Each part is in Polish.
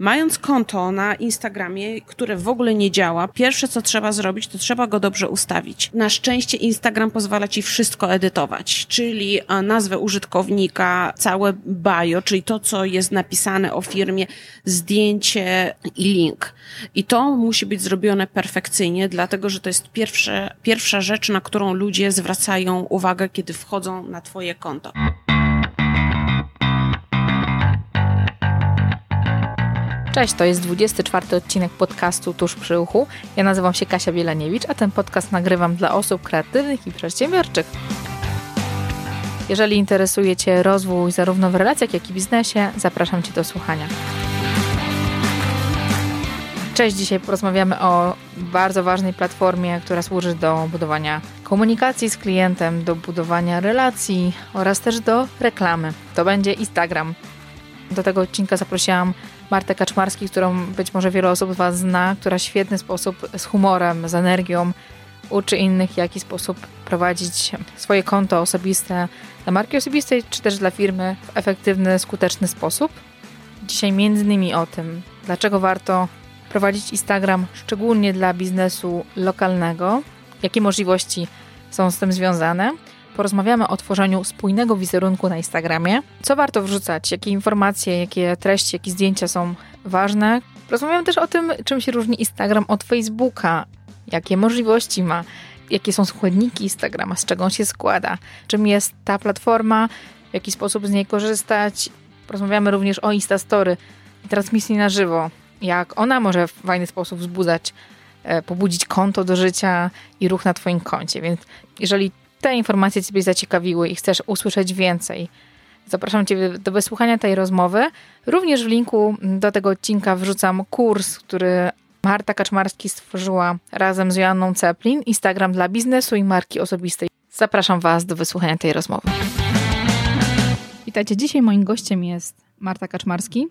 Mając konto na Instagramie, które w ogóle nie działa, pierwsze co trzeba zrobić, to trzeba go dobrze ustawić. Na szczęście Instagram pozwala ci wszystko edytować, czyli nazwę użytkownika, całe bio, czyli to, co jest napisane o firmie, zdjęcie i link. I to musi być zrobione perfekcyjnie, dlatego że to jest pierwsze, pierwsza rzecz, na którą ludzie zwracają uwagę, kiedy wchodzą na Twoje konto. Cześć, to jest 24 odcinek podcastu Tuż przy uchu. Ja nazywam się Kasia Bielaniewicz, a ten podcast nagrywam dla osób kreatywnych i przedsiębiorczych. Jeżeli interesuje Cię rozwój zarówno w relacjach, jak i biznesie, zapraszam Cię do słuchania. Cześć, dzisiaj porozmawiamy o bardzo ważnej platformie, która służy do budowania komunikacji z klientem, do budowania relacji oraz też do reklamy. To będzie Instagram. Do tego odcinka zaprosiłam Martę Kaczmarski, którą być może wiele osób Was zna, która w świetny sposób, z humorem, z energią uczy innych, w jaki sposób prowadzić swoje konto osobiste dla marki osobistej, czy też dla firmy w efektywny, skuteczny sposób. Dzisiaj między innymi o tym, dlaczego warto prowadzić Instagram szczególnie dla biznesu lokalnego, jakie możliwości są z tym związane, porozmawiamy o tworzeniu spójnego wizerunku na Instagramie, co warto wrzucać, jakie informacje, jakie treści, jakie zdjęcia są ważne. Porozmawiamy też o tym, czym się różni Instagram od Facebooka, jakie możliwości ma, jakie są składniki Instagrama, z czego on się składa, czym jest ta platforma, w jaki sposób z niej korzystać. Porozmawiamy również o Instastory. I transmisji na żywo, jak ona może w fajny sposób wzbudzać, e, pobudzić konto do życia i ruch na Twoim koncie. Więc jeżeli te informacje Ciebie zaciekawiły i chcesz usłyszeć więcej, zapraszam Cię do wysłuchania tej rozmowy. Również w linku do tego odcinka wrzucam kurs, który Marta Kaczmarski stworzyła razem z Joanną Ceplin, Instagram dla biznesu i marki osobistej. Zapraszam Was do wysłuchania tej rozmowy. Witajcie, dzisiaj moim gościem jest Marta Kaczmarski.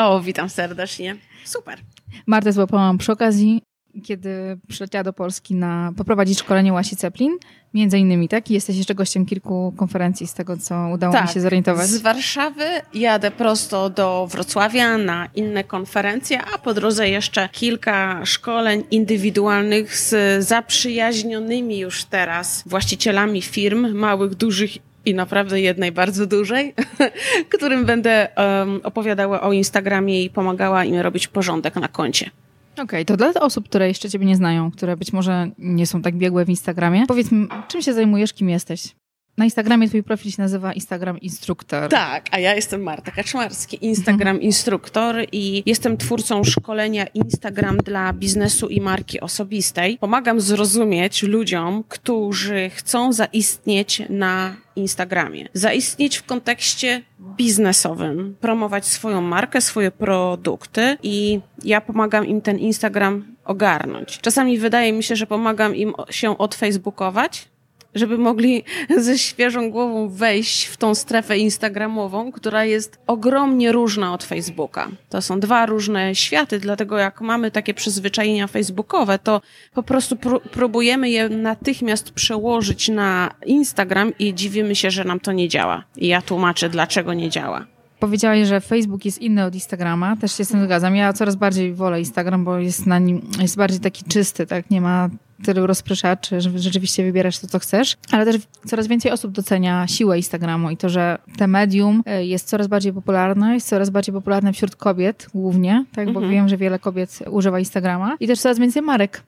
O, witam serdecznie. Super. Martę złapałam przy okazji kiedy przyleciała do Polski na poprowadzić szkolenie Łasi Ceplin, między innymi, tak? I jesteś jeszcze gościem kilku konferencji z tego, co udało tak, mi się zorientować. z Warszawy jadę prosto do Wrocławia na inne konferencje, a po drodze jeszcze kilka szkoleń indywidualnych z zaprzyjaźnionymi już teraz właścicielami firm, małych, dużych i naprawdę jednej bardzo dużej, którym będę um, opowiadała o Instagramie i pomagała im robić porządek na koncie. Okej, okay, to dla osób, które jeszcze Ciebie nie znają, które być może nie są tak biegłe w Instagramie, powiedz mi, czym się zajmujesz, kim jesteś? Na Instagramie twój profil się nazywa Instagram Instruktor. Tak, a ja jestem Marta Kaczmarski, Instagram mhm. Instruktor i jestem twórcą szkolenia Instagram dla biznesu i marki osobistej. Pomagam zrozumieć ludziom, którzy chcą zaistnieć na Instagramie. Zaistnieć w kontekście biznesowym, promować swoją markę, swoje produkty i ja pomagam im ten Instagram ogarnąć. Czasami wydaje mi się, że pomagam im się odfacebookować, żeby mogli ze świeżą głową wejść w tą strefę instagramową, która jest ogromnie różna od Facebooka. To są dwa różne światy, dlatego jak mamy takie przyzwyczajenia facebookowe, to po prostu pró próbujemy je natychmiast przełożyć na Instagram i dziwimy się, że nam to nie działa. I ja tłumaczę, dlaczego nie działa. Powiedziałaś, że Facebook jest inny od Instagrama, też się z tym zgadzam. Ja coraz bardziej wolę Instagram, bo jest na nim, jest bardziej taki czysty, tak? Nie ma tylu rozpraszaczy, że rzeczywiście wybierasz to, co chcesz, ale też coraz więcej osób docenia siłę Instagramu i to, że te medium e, jest coraz bardziej popularne, jest coraz bardziej popularne wśród kobiet głównie, tak? Bo mhm. wiem, że wiele kobiet używa Instagrama i też coraz więcej marek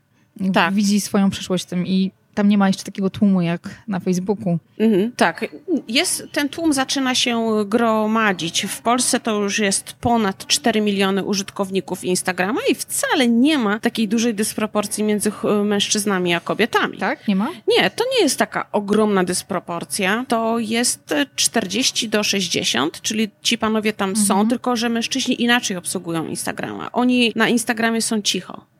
tak. widzi swoją przyszłość w tym i tam nie ma jeszcze takiego tłumu jak na Facebooku. Mhm, tak, jest, ten tłum zaczyna się gromadzić. W Polsce to już jest ponad 4 miliony użytkowników Instagrama i wcale nie ma takiej dużej dysproporcji między mężczyznami a kobietami. Tak? Nie ma? Nie, to nie jest taka ogromna dysproporcja. To jest 40 do 60, czyli ci panowie tam mhm. są, tylko że mężczyźni inaczej obsługują Instagrama. Oni na Instagramie są cicho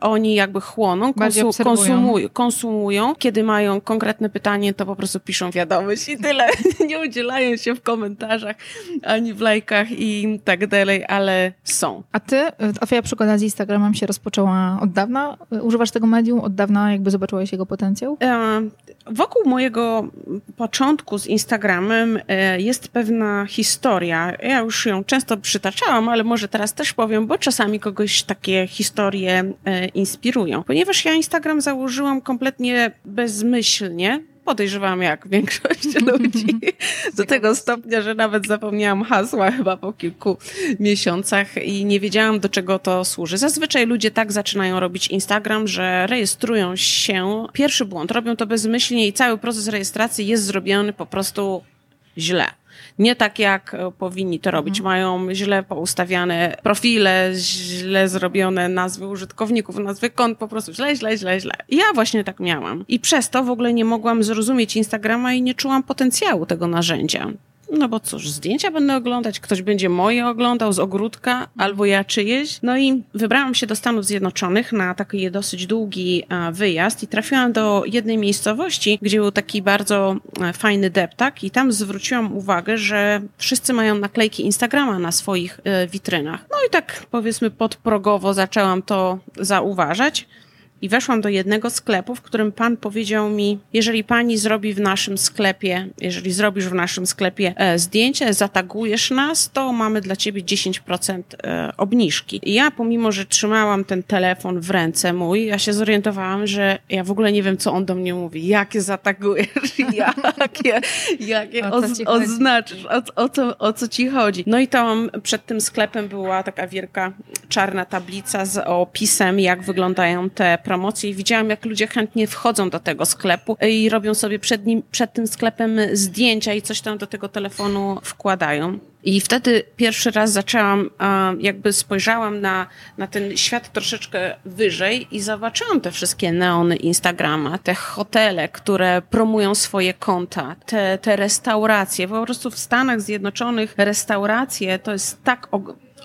oni jakby chłoną, konsu konsumują, konsumują. Kiedy mają konkretne pytanie, to po prostu piszą wiadomość i tyle. Nie udzielają się w komentarzach, ani w lajkach i tak dalej, ale są. A ty, a twoja przygoda z Instagramem się rozpoczęła od dawna? Używasz tego medium? Od dawna jakby zobaczyłaś jego potencjał? E, wokół mojego początku z Instagramem e, jest pewna historia. Ja już ją często przytaczałam, ale może teraz też powiem, bo czasami kogoś takie historie e, inspirują. Ponieważ ja Instagram założyłam kompletnie bezmyślnie, podejrzewam jak większość ludzi, do tego stopnia, że nawet zapomniałam hasła chyba po kilku miesiącach i nie wiedziałam, do czego to służy. Zazwyczaj ludzie tak zaczynają robić Instagram, że rejestrują się. Pierwszy błąd, robią to bezmyślnie i cały proces rejestracji jest zrobiony po prostu źle nie tak, jak e, powinni to robić. Mhm. Mają źle poustawiane profile, źle zrobione nazwy użytkowników, nazwy kont, po prostu źle, źle, źle, źle. I ja właśnie tak miałam. I przez to w ogóle nie mogłam zrozumieć Instagrama i nie czułam potencjału tego narzędzia. No bo cóż, zdjęcia będę oglądać, ktoś będzie moje oglądał z ogródka, albo ja czyjeś. No i wybrałam się do Stanów Zjednoczonych na taki dosyć długi e, wyjazd i trafiłam do jednej miejscowości, gdzie był taki bardzo e, fajny deptak i tam zwróciłam uwagę, że wszyscy mają naklejki Instagrama na swoich e, witrynach. No i tak powiedzmy podprogowo zaczęłam to zauważać. I weszłam do jednego sklepu, w którym pan powiedział mi, jeżeli pani zrobi w naszym sklepie, jeżeli zrobisz w naszym sklepie e, zdjęcie, zatagujesz nas, to mamy dla ciebie 10% e, obniżki. I ja, pomimo, że trzymałam ten telefon w ręce mój, ja się zorientowałam, że ja w ogóle nie wiem, co on do mnie mówi. Jakie zatagujesz? jakie, jakie o oznaczysz? O, o, co, o co ci chodzi? No i tam przed tym sklepem była taka wielka czarna tablica z opisem, jak wyglądają te promocje i widziałam, jak ludzie chętnie wchodzą do tego sklepu i robią sobie przed, nim, przed tym sklepem zdjęcia i coś tam do tego telefonu wkładają. I wtedy pierwszy raz zaczęłam, jakby spojrzałam na, na ten świat troszeczkę wyżej i zobaczyłam te wszystkie neony Instagrama, te hotele, które promują swoje konta, te, te restauracje. Po prostu w Stanach Zjednoczonych restauracje to jest tak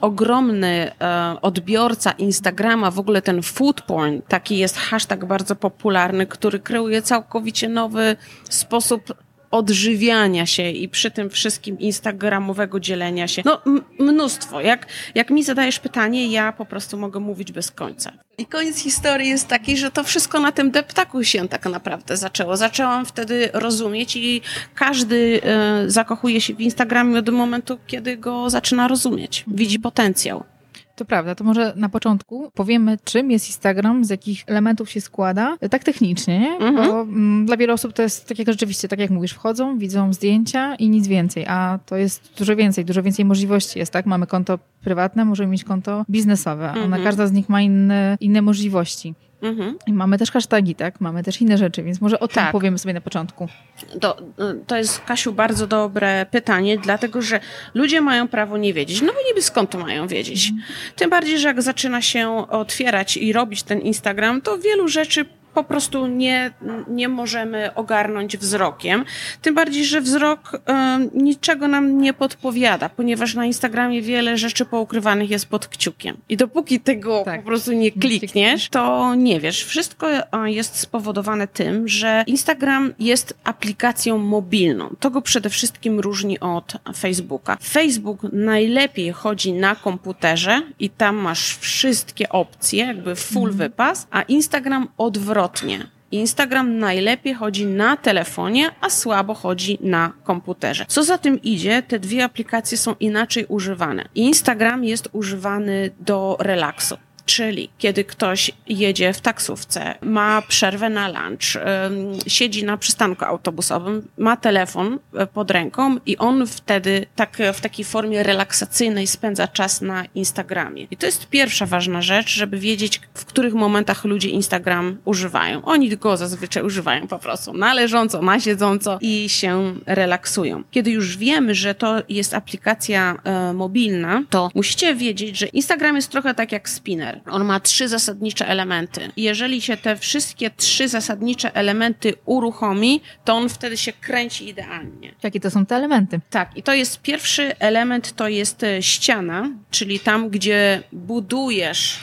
ogromny e, odbiorca Instagrama, w ogóle ten food porn, taki jest hashtag bardzo popularny, który kreuje całkowicie nowy sposób odżywiania się i przy tym wszystkim instagramowego dzielenia się. No, mnóstwo. Jak, jak mi zadajesz pytanie, ja po prostu mogę mówić bez końca. I koniec historii jest taki, że to wszystko na tym deptaku się tak naprawdę zaczęło. Zaczęłam wtedy rozumieć i każdy e, zakochuje się w Instagramie od momentu, kiedy go zaczyna rozumieć. Widzi potencjał. To prawda, to może na początku powiemy, czym jest Instagram, z jakich elementów się składa, tak technicznie, nie? Mhm. Bo mm, dla wielu osób to jest tak jak rzeczywiście, tak jak mówisz, wchodzą, widzą zdjęcia i nic więcej, a to jest dużo więcej, dużo więcej możliwości jest, tak? Mamy konto prywatne, możemy mieć konto biznesowe, mhm. ona każda z nich ma inne, inne możliwości. Mhm. I mamy też hashtagi, tak? Mamy też inne rzeczy, więc może o tym tak. powiemy sobie na początku. To, to jest, Kasiu, bardzo dobre pytanie, dlatego że ludzie mają prawo nie wiedzieć. No bo niby skąd to mają wiedzieć? Mhm. Tym bardziej, że jak zaczyna się otwierać i robić ten Instagram, to wielu rzeczy po nie, nie możemy ogarnąć wzrokiem. Tym bardziej, że wzrok niczego nam nie podpowiada, ponieważ na Instagramie wiele rzeczy poukrywanych jest pod kciukiem. I dopóki tego tak. po prostu nie klikniesz, to nie wiesz. Wszystko jest spowodowane tym, że Instagram jest aplikacją mobilną. To go przede wszystkim różni od Facebooka. Facebook najlepiej chodzi na komputerze i tam masz wszystkie opcje, jakby full mm. wypas, a Instagram odwrotnie odwrotnie. Instagram najlepiej chodzi na telefonie, a słabo chodzi na komputerze. Co za tym idzie, te dwie aplikacje są inaczej używane. Instagram jest używany do relaksu. Czyli kiedy ktoś jedzie w taksówce, ma przerwę na lunch, siedzi na przystanku autobusowym, ma telefon e, pod ręką i on wtedy tak, w takiej formie relaksacyjnej spędza czas na Instagramie. I to jest pierwsza ważna rzecz, żeby wiedzieć, w których momentach ludzie Instagram używają. Oni go zazwyczaj używają po prostu na leżąco, na siedząco i się relaksują. Kiedy już wiemy, że to jest aplikacja e, mobilna, to musicie wiedzieć, że Instagram jest trochę tak jak spinner. On ma trzy zasadnicze elementy. Jeżeli się te wszystkie trzy zasadnicze elementy uruchomi, to on wtedy się kręci idealnie. Jakie to są te elementy? Tak, i to jest pierwszy element, to jest e, ściana, czyli tam, gdzie budujesz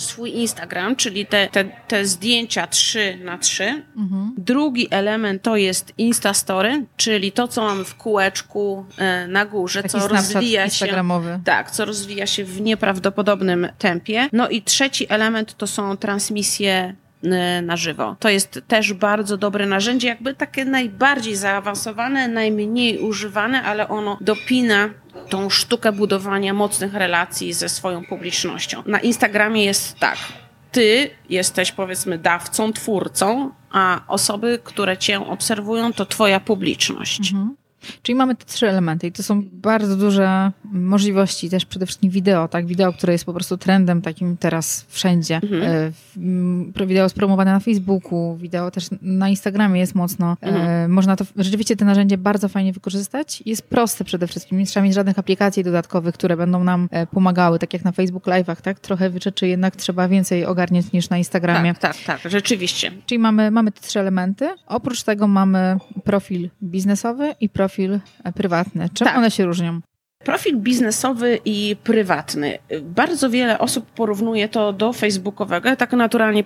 swój Instagram, czyli te, te, te zdjęcia 3 na 3. Mhm. Drugi element to jest Instastory, czyli to, co mamy w kółeczku e, na górze, Taki co rozwija się. Tak, co rozwija się w nieprawdopodobnym tempie. No i trzeci element to są transmisje e, na żywo. To jest też bardzo dobre narzędzie, jakby takie najbardziej zaawansowane, najmniej używane, ale ono dopina tą sztukę budowania mocnych relacji ze swoją publicznością. Na Instagramie jest tak. Ty jesteś powiedzmy dawcą, twórcą, a osoby, które cię obserwują, to twoja publiczność. Mhm. Czyli mamy te trzy elementy i to są bardzo duże możliwości, też przede wszystkim wideo, tak? Wideo, które jest po prostu trendem takim teraz wszędzie. Mhm. E, wideo spromowane na Facebooku, wideo też na Instagramie jest mocno. E, mhm. Można to, rzeczywiście te narzędzie bardzo fajnie wykorzystać. Jest proste przede wszystkim, nie trzeba mieć żadnych aplikacji dodatkowych, które będą nam e, pomagały, tak jak na Facebook Live'ach, tak? Trochę wyczyczy, jednak trzeba więcej ogarniać niż na Instagramie. Tak, tak, tak, rzeczywiście. Czyli mamy, mamy te trzy elementy. Oprócz tego mamy profil biznesowy i profil profil prywatny. Czym tak. one się różnią? Profil biznesowy i prywatny. Bardzo wiele osób porównuje to do facebookowego. Ja tak naturalnie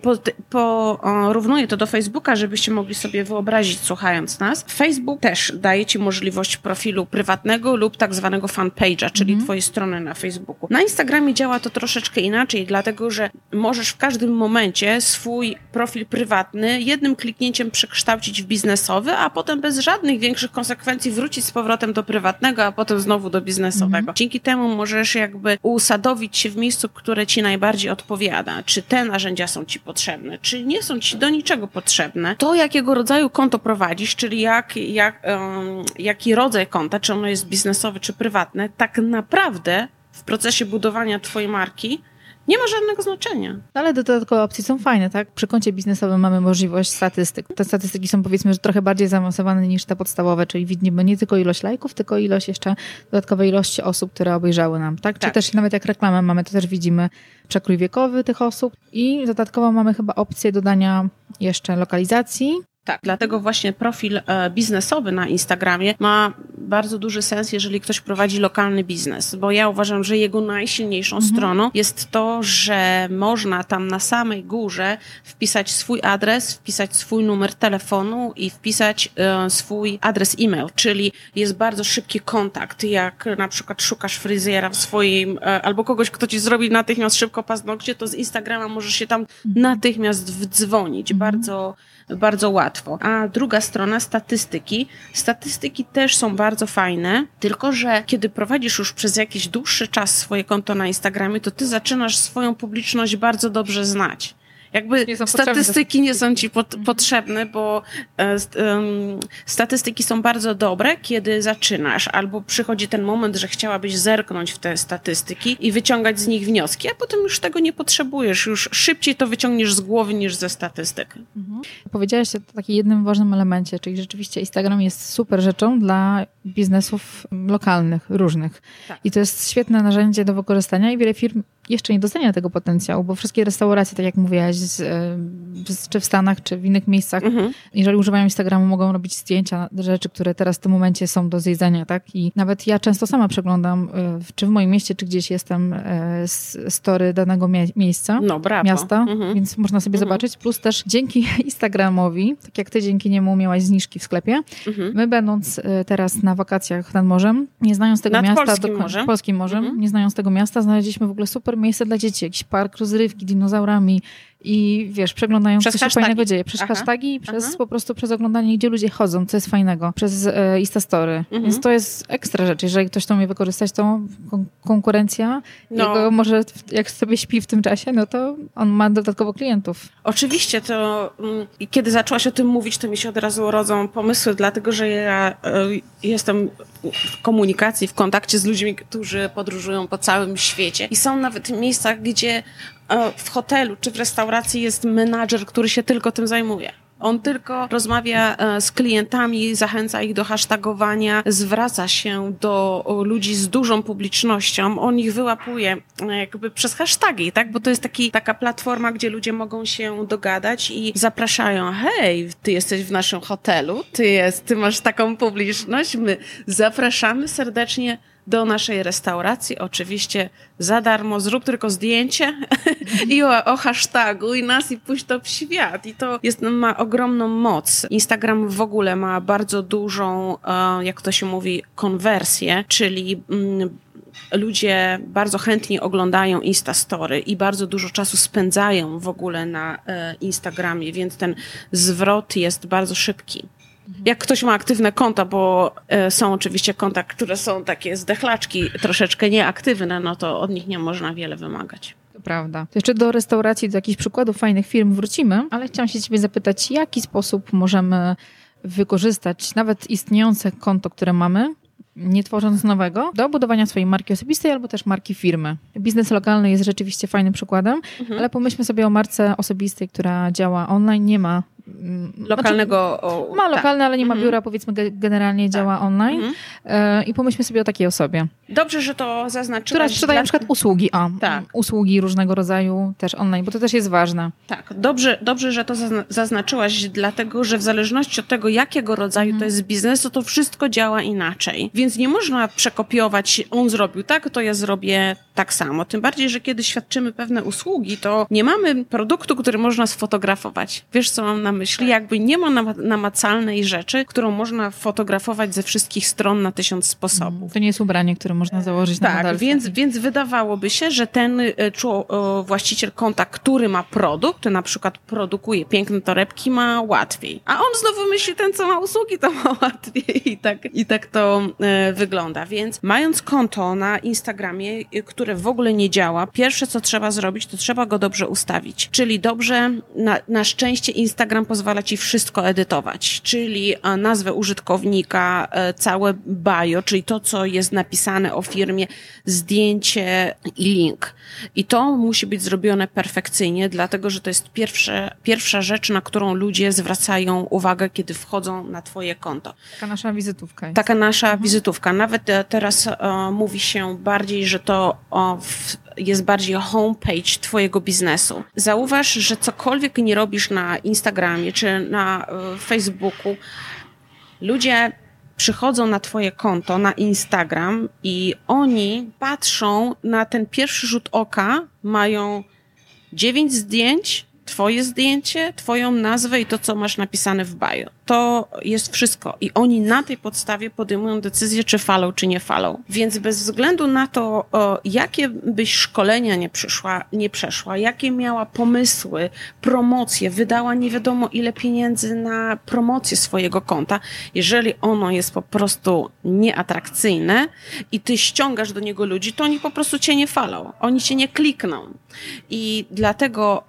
porównuję to do Facebooka, żebyście mogli sobie wyobrazić, słuchając nas. Facebook też daje Ci możliwość profilu prywatnego lub tak zwanego fanpage'a, czyli mm. Twojej strony na Facebooku. Na Instagramie działa to troszeczkę inaczej, dlatego że możesz w każdym momencie swój profil prywatny jednym kliknięciem przekształcić w biznesowy, a potem bez żadnych większych konsekwencji wrócić z powrotem do prywatnego, a potem znowu do biznesowego biznesowego. Mhm. Dzięki temu możesz jakby usadowić się w miejscu, które ci najbardziej odpowiada. Czy te narzędzia są ci potrzebne, czy nie są ci do niczego potrzebne. To, jakiego rodzaju konto prowadzisz, czyli jak, jak, um, jaki rodzaj konta, czy ono jest biznesowe, czy prywatne, tak naprawdę w procesie budowania twojej marki nie ma żadnego znaczenia. Ale dodatkowe opcje są fajne, tak? Przy koncie biznesowym mamy możliwość statystyk. Te statystyki są powiedzmy, że trochę bardziej zaawansowane niż te podstawowe, czyli widzimy nie tylko ilość lajków, tylko ilość jeszcze dodatkowej ilości osób, które obejrzały nam, tak? tak. Czy też nawet jak reklamę mamy, to też widzimy przekrój wiekowy tych osób i dodatkowo mamy chyba opcję dodania jeszcze lokalizacji, tak, dlatego właśnie profil e, biznesowy na Instagramie ma bardzo duży sens, jeżeli ktoś prowadzi lokalny biznes, bo ja uważam, że jego najsilniejszą mhm. stroną jest to, że można tam na samej górze wpisać swój adres, wpisać swój numer telefonu i wpisać e, swój adres e-mail, czyli jest bardzo szybki kontakt, jak na przykład szukasz fryzjera w swoim, e, albo kogoś, kto ci zrobi natychmiast szybko paznokcie, to z Instagrama możesz się tam mhm. natychmiast wdzwonić. Mhm. Bardzo bardzo łatwo. A druga strona, statystyki. Statystyki też są bardzo fajne, tylko że kiedy prowadzisz już przez jakiś dłuższy czas swoje konto na Instagramie, to ty zaczynasz swoją publiczność bardzo dobrze znać. Jakby nie statystyki nie są ci pot, potrzebne, bo um, statystyki są bardzo dobre, kiedy zaczynasz, albo przychodzi ten moment, że chciałabyś zerknąć w te statystyki i wyciągać z nich wnioski, a potem już tego nie potrzebujesz, już szybciej to wyciągniesz z głowy niż ze statystyk. Mhm. Powiedziałaś o takim jednym ważnym elemencie, czyli rzeczywiście Instagram jest super rzeczą dla biznesów lokalnych, różnych. Tak. I to jest świetne narzędzie do wykorzystania i wiele firm jeszcze nie docenia tego potencjału, bo wszystkie restauracje, tak jak mówiłaś, z, z, czy w Stanach, czy w innych miejscach, mhm. jeżeli używają Instagramu, mogą robić zdjęcia rzeczy, które teraz w tym momencie są do zjedzenia, tak? I nawet ja często sama przeglądam, e, czy w moim mieście, czy gdzieś jestem, e, story danego mie miejsca, no, miasta, mhm. więc można sobie mhm. zobaczyć. Plus też dzięki Instagramowi, tak jak ty dzięki niemu miałaś zniżki w sklepie, mhm. my będąc e, teraz na wakacjach nad morzem, nie znając tego nad miasta, polskim morzem, polskim morzem mhm. nie znając tego miasta, znaleźliśmy w ogóle super miejsce dla dzieci, jakiś park rozrywki, dinozaurami, i wiesz, przeglądają, przez co się hashtagi. fajnego dzieje. Przez Aha. hashtagi i przez Aha. po prostu przez oglądanie, gdzie ludzie chodzą, co jest fajnego. Przez e, Instastory. Mhm. Więc to jest ekstra rzecz. Jeżeli ktoś to umie wykorzystać, to kon konkurencja no. jego może, jak sobie śpi w tym czasie, no to on ma dodatkowo klientów. Oczywiście, to mm, kiedy zaczęłaś o tym mówić, to mi się od razu rodzą pomysły, dlatego, że ja y, jestem w komunikacji, w kontakcie z ludźmi, którzy podróżują po całym świecie i są nawet miejsca, gdzie w hotelu czy w restauracji jest menadżer, który się tylko tym zajmuje. On tylko rozmawia e, z klientami, zachęca ich do hashtagowania, zwraca się do ludzi z dużą publicznością, on ich wyłapuje e, jakby przez hashtagi, tak? Bo to jest taki, taka platforma, gdzie ludzie mogą się dogadać i zapraszają, hej, ty jesteś w naszym hotelu, ty, jest, ty masz taką publiczność, my zapraszamy serdecznie do naszej restauracji, oczywiście za darmo, zrób tylko zdjęcie i o, o hashtagu i nas i puść to w świat. I to jest, ma ogromną moc. Instagram w ogóle ma bardzo dużą, e, jak to się mówi, konwersję, czyli mm, ludzie bardzo chętnie oglądają Instastory i bardzo dużo czasu spędzają w ogóle na e, Instagramie, więc ten zwrot jest bardzo szybki. Jak ktoś ma aktywne konta, bo e, są oczywiście konta, które są takie zdechlaczki, troszeczkę nieaktywne, no to od nich nie można wiele wymagać. To prawda. Jeszcze do restauracji, do jakichś przykładów fajnych firm wrócimy, ale chciałam się ciebie zapytać, w jaki sposób możemy wykorzystać nawet istniejące konto, które mamy, nie tworząc nowego, do budowania swojej marki osobistej albo też marki firmy. Biznes lokalny jest rzeczywiście fajnym przykładem, mhm. ale pomyślmy sobie o marce osobistej, która działa online, nie ma lokalnego. Znaczy, ma tak. lokalne, ale nie ma mhm. biura, powiedzmy, generalnie tak. działa online. Mhm. E, I pomyślmy sobie o takiej osobie. Dobrze, że to zaznaczyłaś. Która sprzedaje dla... na przykład usługi, a tak. usługi różnego rodzaju też online, bo to też jest ważne. Tak, dobrze, dobrze że to zaznaczyłaś, dlatego że w zależności od tego, jakiego rodzaju mhm. to jest biznes, to to wszystko działa inaczej. Więc nie można przekopiować, on zrobił tak, to ja zrobię tak samo. Tym bardziej, że kiedy świadczymy pewne usługi, to nie mamy produktu, który można sfotografować. Wiesz, co mam na myśli? Jakby nie ma namacalnej rzeczy, którą można fotografować ze wszystkich stron na tysiąc sposobów. To nie jest ubranie, które można założyć tak, na Tak, więc, więc wydawałoby się, że ten y, właściciel konta, który ma produkt, na przykład produkuje piękne torebki, ma łatwiej. A on znowu myśli, ten co ma usługi, to ma łatwiej. I tak, i tak to y, wygląda. Więc mając konto na Instagramie, które które w ogóle nie działa, pierwsze co trzeba zrobić, to trzeba go dobrze ustawić. Czyli dobrze, na, na szczęście Instagram pozwala ci wszystko edytować, czyli e, nazwę użytkownika, e, całe bio, czyli to, co jest napisane o firmie, zdjęcie i link. I to musi być zrobione perfekcyjnie, dlatego że to jest pierwsze, pierwsza rzecz, na którą ludzie zwracają uwagę, kiedy wchodzą na Twoje konto. Taka nasza wizytówka. Jest. Taka nasza mhm. wizytówka. Nawet e, teraz uh, mówi się bardziej, że to o, w, jest bardziej homepage Twojego biznesu. Zauważ, że cokolwiek nie robisz na Instagramie czy na y, Facebooku, ludzie przychodzą na Twoje konto, na Instagram i oni patrzą na ten pierwszy rzut oka, mają dziewięć zdjęć, Twoje zdjęcie, Twoją nazwę i to, co masz napisane w bio to jest wszystko. I oni na tej podstawie podejmują decyzję, czy falą, czy nie falą. Więc bez względu na to, jakie byś szkolenia nie przyszła, nie przeszła, jakie miała pomysły, promocje, wydała nie wiadomo ile pieniędzy na promocję swojego konta, jeżeli ono jest po prostu nieatrakcyjne i ty ściągasz do niego ludzi, to oni po prostu cię nie falą. Oni cię nie klikną. I dlatego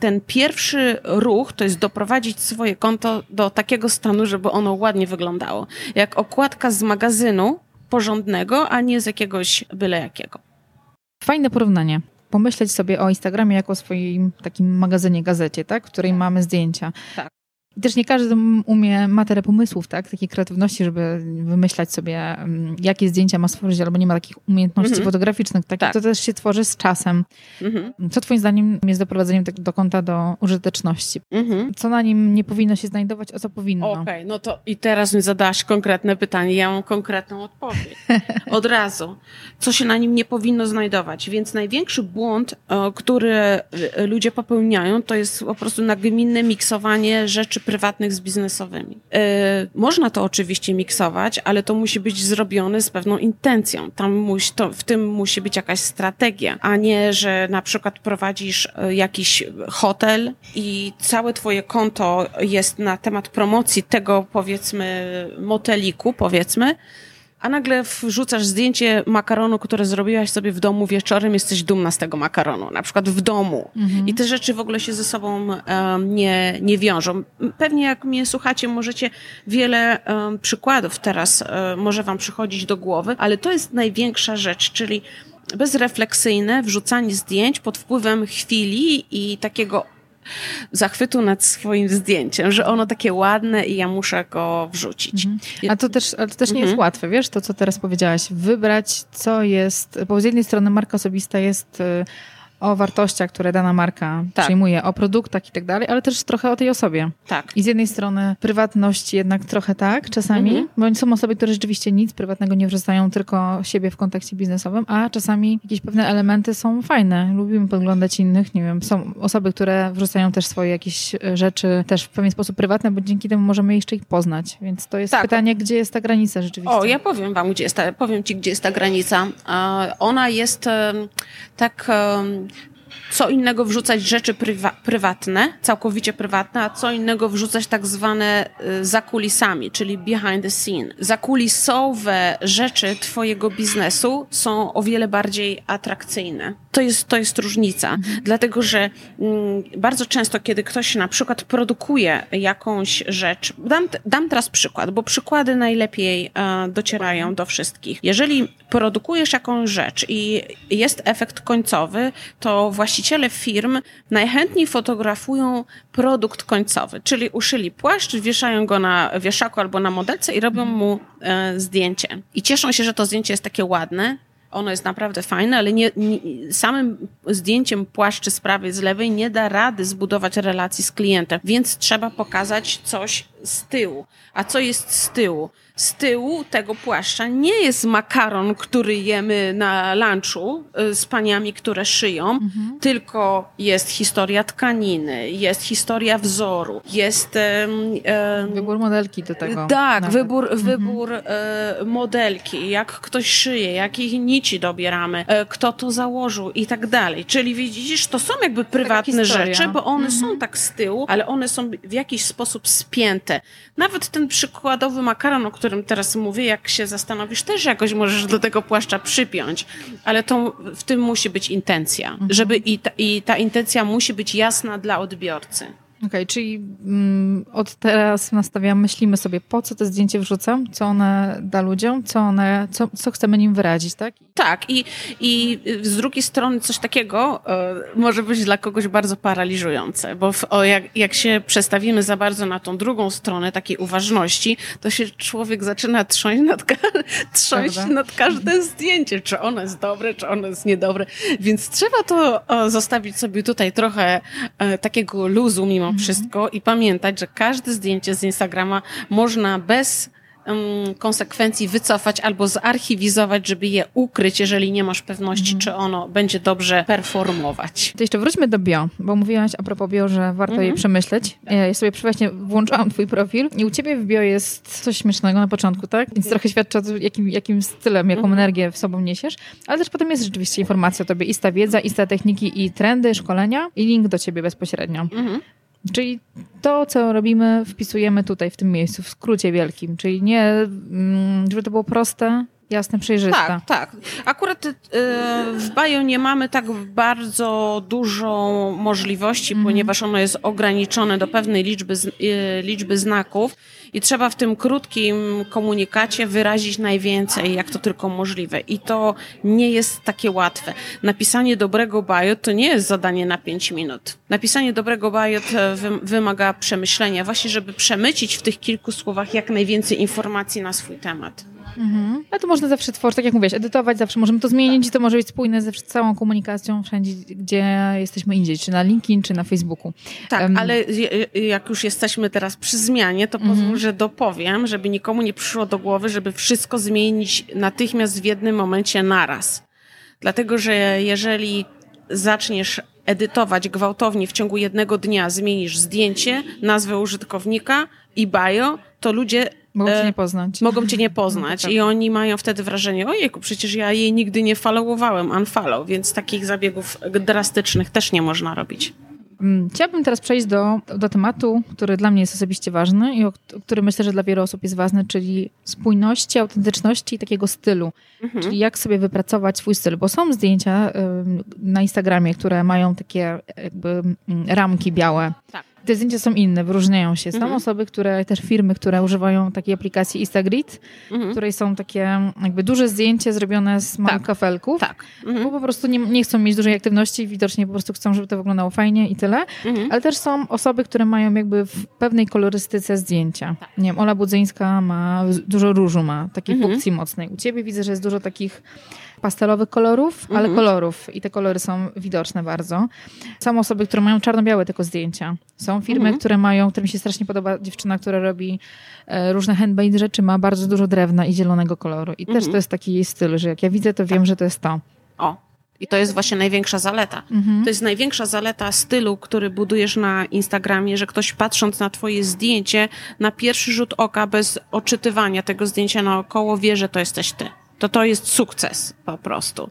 ten pierwszy ruch to jest doprowadzić swoje konto do takiego stanu, żeby ono ładnie wyglądało. Jak okładka z magazynu porządnego, a nie z jakiegoś byle jakiego. Fajne porównanie. Pomyśleć sobie o Instagramie jako o swoim takim magazynie, gazecie, tak? w której mamy zdjęcia. Tak. I też nie każdy umie, ma tyle pomysłów, tak? Takiej kreatywności, żeby wymyślać sobie, mm, jakie zdjęcia ma stworzyć, albo nie ma takich umiejętności mhm. fotograficznych. Tak? tak? To też się tworzy z czasem. Mhm. Co twoim zdaniem jest doprowadzeniem do konta do użyteczności? Mhm. Co na nim nie powinno się znajdować, a co powinno? Okej, okay, no to i teraz mi zadałaś konkretne pytanie. Ja mam konkretną odpowiedź. Od razu. Co się na nim nie powinno znajdować? Więc największy błąd, e, który e, ludzie popełniają, to jest po prostu nagminne miksowanie rzeczy prywatnych z biznesowymi. Yy, można to oczywiście miksować, ale to musi być zrobione z pewną intencją. Tam musi, to, w tym musi być jakaś strategia, a nie, że na przykład prowadzisz e, jakiś hotel i całe twoje konto jest na temat promocji tego, powiedzmy, moteliku, powiedzmy, a nagle wrzucasz zdjęcie makaronu, które zrobiłaś sobie w domu wieczorem, jesteś dumna z tego makaronu, na przykład w domu. Mhm. I te rzeczy w ogóle się ze sobą um, nie, nie wiążą. Pewnie jak mnie słuchacie, możecie wiele um, przykładów teraz um, może wam przychodzić do głowy, ale to jest największa rzecz, czyli bezrefleksyjne wrzucanie zdjęć pod wpływem chwili i takiego zachwytu nad swoim zdjęciem, że ono takie ładne i ja muszę go wrzucić. Mhm. A to też, ale to też nie mhm. jest łatwe, wiesz, to co teraz powiedziałaś, wybrać co jest, bo z jednej strony marka osobista jest y, o wartościach, które dana marka tak. przyjmuje, o produktach i tak dalej, ale też trochę o tej osobie. Tak. I z jednej strony prywatność jednak trochę tak, czasami, mhm. bądź są osoby, które rzeczywiście nic prywatnego nie wrzucają, tylko siebie w kontekście biznesowym, a czasami jakieś pewne elementy są fajne. Lubimy podglądać innych, nie wiem, są osoby, które wrzucają też swoje jakieś e, rzeczy też w pewien sposób prywatne, bo dzięki temu możemy jeszcze ich poznać. Więc to jest tak. pytanie, gdzie jest ta granica rzeczywiście. O, ja powiem wam, gdzie jest ta, powiem ci, gdzie jest ta granica. Ona jest tak co innego wrzucać rzeczy prywa prywatne, całkowicie prywatne, a co innego wrzucać tak zwane y, za kulisami, czyli behind the scene. Zakulisowe rzeczy twojego biznesu są o wiele bardziej atrakcyjne. To jest, to jest różnica, mhm. dlatego że mm, bardzo często, kiedy ktoś na przykład produkuje jakąś rzecz, dam, dam teraz przykład, bo przykłady najlepiej e, docierają do wszystkich. Jeżeli produkujesz jakąś rzecz i jest efekt końcowy, to właściciele firm najchętniej fotografują produkt końcowy, czyli uszyli płaszcz, wieszają go na wieszaku albo na modelce i robią mu e, zdjęcie. I cieszą się, że to zdjęcie jest takie ładne, ono jest naprawdę fajne, ale nie, nie, samym zdjęciem płaszczy z prawej, z lewej nie da rady zbudować relacji z klientem, więc trzeba pokazać coś z tyłu. A co jest z tyłu? z tyłu tego płaszcza nie jest makaron, który jemy na lunchu y, z paniami, które szyją, mhm. tylko jest historia tkaniny, jest historia wzoru, jest... Um, wybór modelki do tego. Tak, nawet. wybór, mhm. wybór e, modelki, jak ktoś szyje, jakich nici dobieramy, e, kto to założył i tak dalej. Czyli widzisz, to są jakby prywatne rzeczy, bo one mhm. są tak z tyłu, ale one są w jakiś sposób spięte. Nawet ten przykładowy makaron, o którym teraz mówię, jak się zastanowisz, też jakoś możesz do tego płaszcza przypiąć, ale to w tym musi być intencja, mhm. żeby i ta, i ta intencja musi być jasna dla odbiorcy. Okej, okay, czyli mm, od teraz nastawiamy, myślimy sobie, po co te zdjęcie wrzucam, co one da ludziom, co, one, co, co chcemy nim wyrazić, tak? Tak, i, i z drugiej strony coś takiego y, może być dla kogoś bardzo paraliżujące, bo w, o, jak, jak się przestawimy za bardzo na tą drugą stronę takiej uważności, to się człowiek zaczyna trząść nad, trząść nad każde zdjęcie, czy ono jest dobre, czy ono jest niedobre, więc trzeba to o, zostawić sobie tutaj trochę e, takiego luzu mimo mhm. wszystko i pamiętać, że każde zdjęcie z Instagrama można bez konsekwencji wycofać albo zarchiwizować, żeby je ukryć, jeżeli nie masz pewności, mhm. czy ono będzie dobrze performować. To jeszcze wróćmy do bio, bo mówiłaś a propos bio, że warto mhm. je przemyśleć. Ja sobie właśnie włączałam twój profil i u ciebie w bio jest coś śmiesznego na początku, tak? Więc trochę świadczy o tym, jakim, jakim stylem, jaką mhm. energię w sobą niesiesz, ale też potem jest rzeczywiście informacja o tobie, i wiedza, i techniki, i trendy, szkolenia i link do ciebie bezpośrednio. Czyli to, co robimy, wpisujemy tutaj, w tym miejscu, w skrócie wielkim. Czyli nie, mm, żeby to było proste, jasne, przejrzyste. Tak, tak. Akurat y, w Bio nie mamy tak bardzo dużo możliwości, mm. ponieważ ono jest ograniczone do pewnej liczby, y, liczby znaków i trzeba w tym krótkim komunikacie wyrazić najwięcej, jak to tylko możliwe. I to nie jest takie łatwe. Napisanie dobrego bio to nie jest zadanie na 5 minut. Napisanie dobrego bio wymaga przemyślenia, właśnie żeby przemycić w tych kilku słowach jak najwięcej informacji na swój temat. Mhm. Ale to można zawsze tworzyć, tak jak mówisz, edytować, zawsze możemy to zmienić i to może być spójne ze całą komunikacją wszędzie, gdzie jesteśmy indziej, czy na LinkedIn, czy na Facebooku. Tak, um, ale jak już jesteśmy teraz przy zmianie, to mhm. pozwól, że dopowiem, żeby nikomu nie przyszło do głowy, żeby wszystko zmienić natychmiast w jednym momencie naraz. Dlatego, że jeżeli zaczniesz edytować gwałtownie w ciągu jednego dnia, zmienisz zdjęcie, nazwę użytkownika i bio, to ludzie Mogą cię e, nie poznać. Mogą cię nie poznać no i oni mają wtedy wrażenie, ojejku, przecież ja jej nigdy nie followowałem, unfollow, więc takich zabiegów drastycznych też nie można robić. Mm, chciałabym teraz przejść do, do tematu, który dla mnie jest osobiście ważny i o, który myślę, że dla wielu osób jest ważny, czyli spójności, autentyczności i takiego stylu. Mhm. Czyli jak sobie wypracować swój styl, bo są zdjęcia na Instagramie, które mają takie jakby mm, ramki białe. Tak te zdjęcia są inne, wyróżniają się. Są mhm. osoby, które, też firmy, które używają takiej aplikacji Instagrid, mhm. w której są takie jakby duże zdjęcie zrobione z małych tak. kafelków, tak. Mhm. bo po prostu nie, nie, chcą mieć dużej aktywności widocznie po prostu chcą, żeby to wyglądało fajnie i tyle. Mhm. Ale też są osoby, które mają jakby w pewnej kolorystyce zdjęcia. Tak. Nie wiem, Ola Budzyńska ma dużo różu, ma takiej mhm. funkcji mocnej. U ciebie widzę, że jest dużo takich pastelowych kolorów, ale mhm. kolorów i te kolory są widoczne bardzo. Są osoby, które mają czarno-białe tylko zdjęcia. Są firmy, mhm. które mają, którym się strasznie podoba dziewczyna, która robi e, różne handmade rzeczy, ma bardzo dużo drewna i zielonego koloru. I też mhm. to jest taki jej styl, że jak ja widzę, to wiem, że to jest to. O, i to jest właśnie największa zaleta. Mhm. To jest największa zaleta stylu, który budujesz na Instagramie, że ktoś patrząc na twoje zdjęcie, na pierwszy rzut oka, bez oczytywania tego zdjęcia naokoło, wie, że to jesteś ty. To to jest sukces po prostu.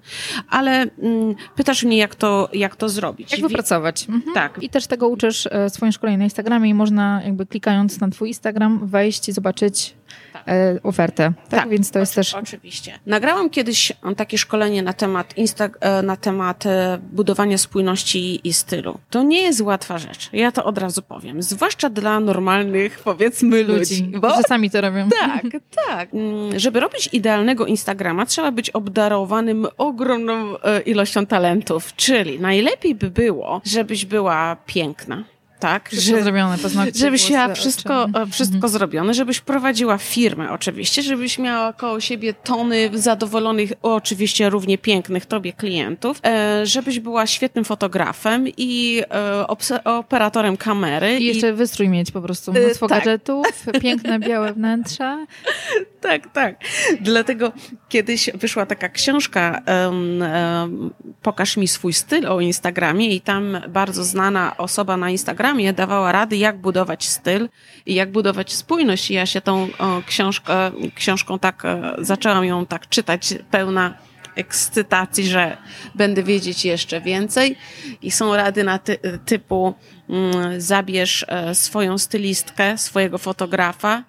Ale mm, pytasz mnie, jak to, jak to zrobić. Jak wypracować. Mhm. Tak. I też tego uczysz e, w swoim szkoleniu na Instagramie i można jakby klikając na twój Instagram wejść i zobaczyć tak. E, ofertę. Tak? tak? Więc to jest też... Oczywiście. Nagrałam kiedyś takie szkolenie na temat, Insta, e, na temat e, budowania spójności i stylu. To nie jest łatwa rzecz. Ja to od razu powiem. Zwłaszcza dla normalnych, powiedzmy, ludzi. Bo... Że sami to robią. Tak, tak. Mm, żeby robić idealnego Instagrama, trzeba być obdarowanym ogromną ilością talentów. Czyli najlepiej by było, żebyś była piękna tak? Wszystko że, zrobione, paznokcie, Żebyś miała wszystko, e, wszystko mhm. zrobione, żebyś prowadziła firmę oczywiście, żebyś miała koło siebie tony zadowolonych, oczywiście równie pięknych tobie klientów, e, żebyś była świetnym fotografem i e, operatorem kamery. I jeszcze i... wystrój mieć po prostu, mnóstwo tak. gadżetów, piękne białe wnętrza. tak, tak. Dlatego kiedyś wyszła taka książka Pokaż mi swój styl o Instagramie i tam bardzo znana osoba na Instagramie Instagramie dawała rady, jak budować styl i jak budować spójność. I ja się tą o, książkę, książką tak, e, zaczęłam ją tak czytać, pełna ekscytacji, że będę wiedzieć jeszcze więcej. I są rady na ty, typu mm, zabierz e, swoją stylistkę, swojego fotografa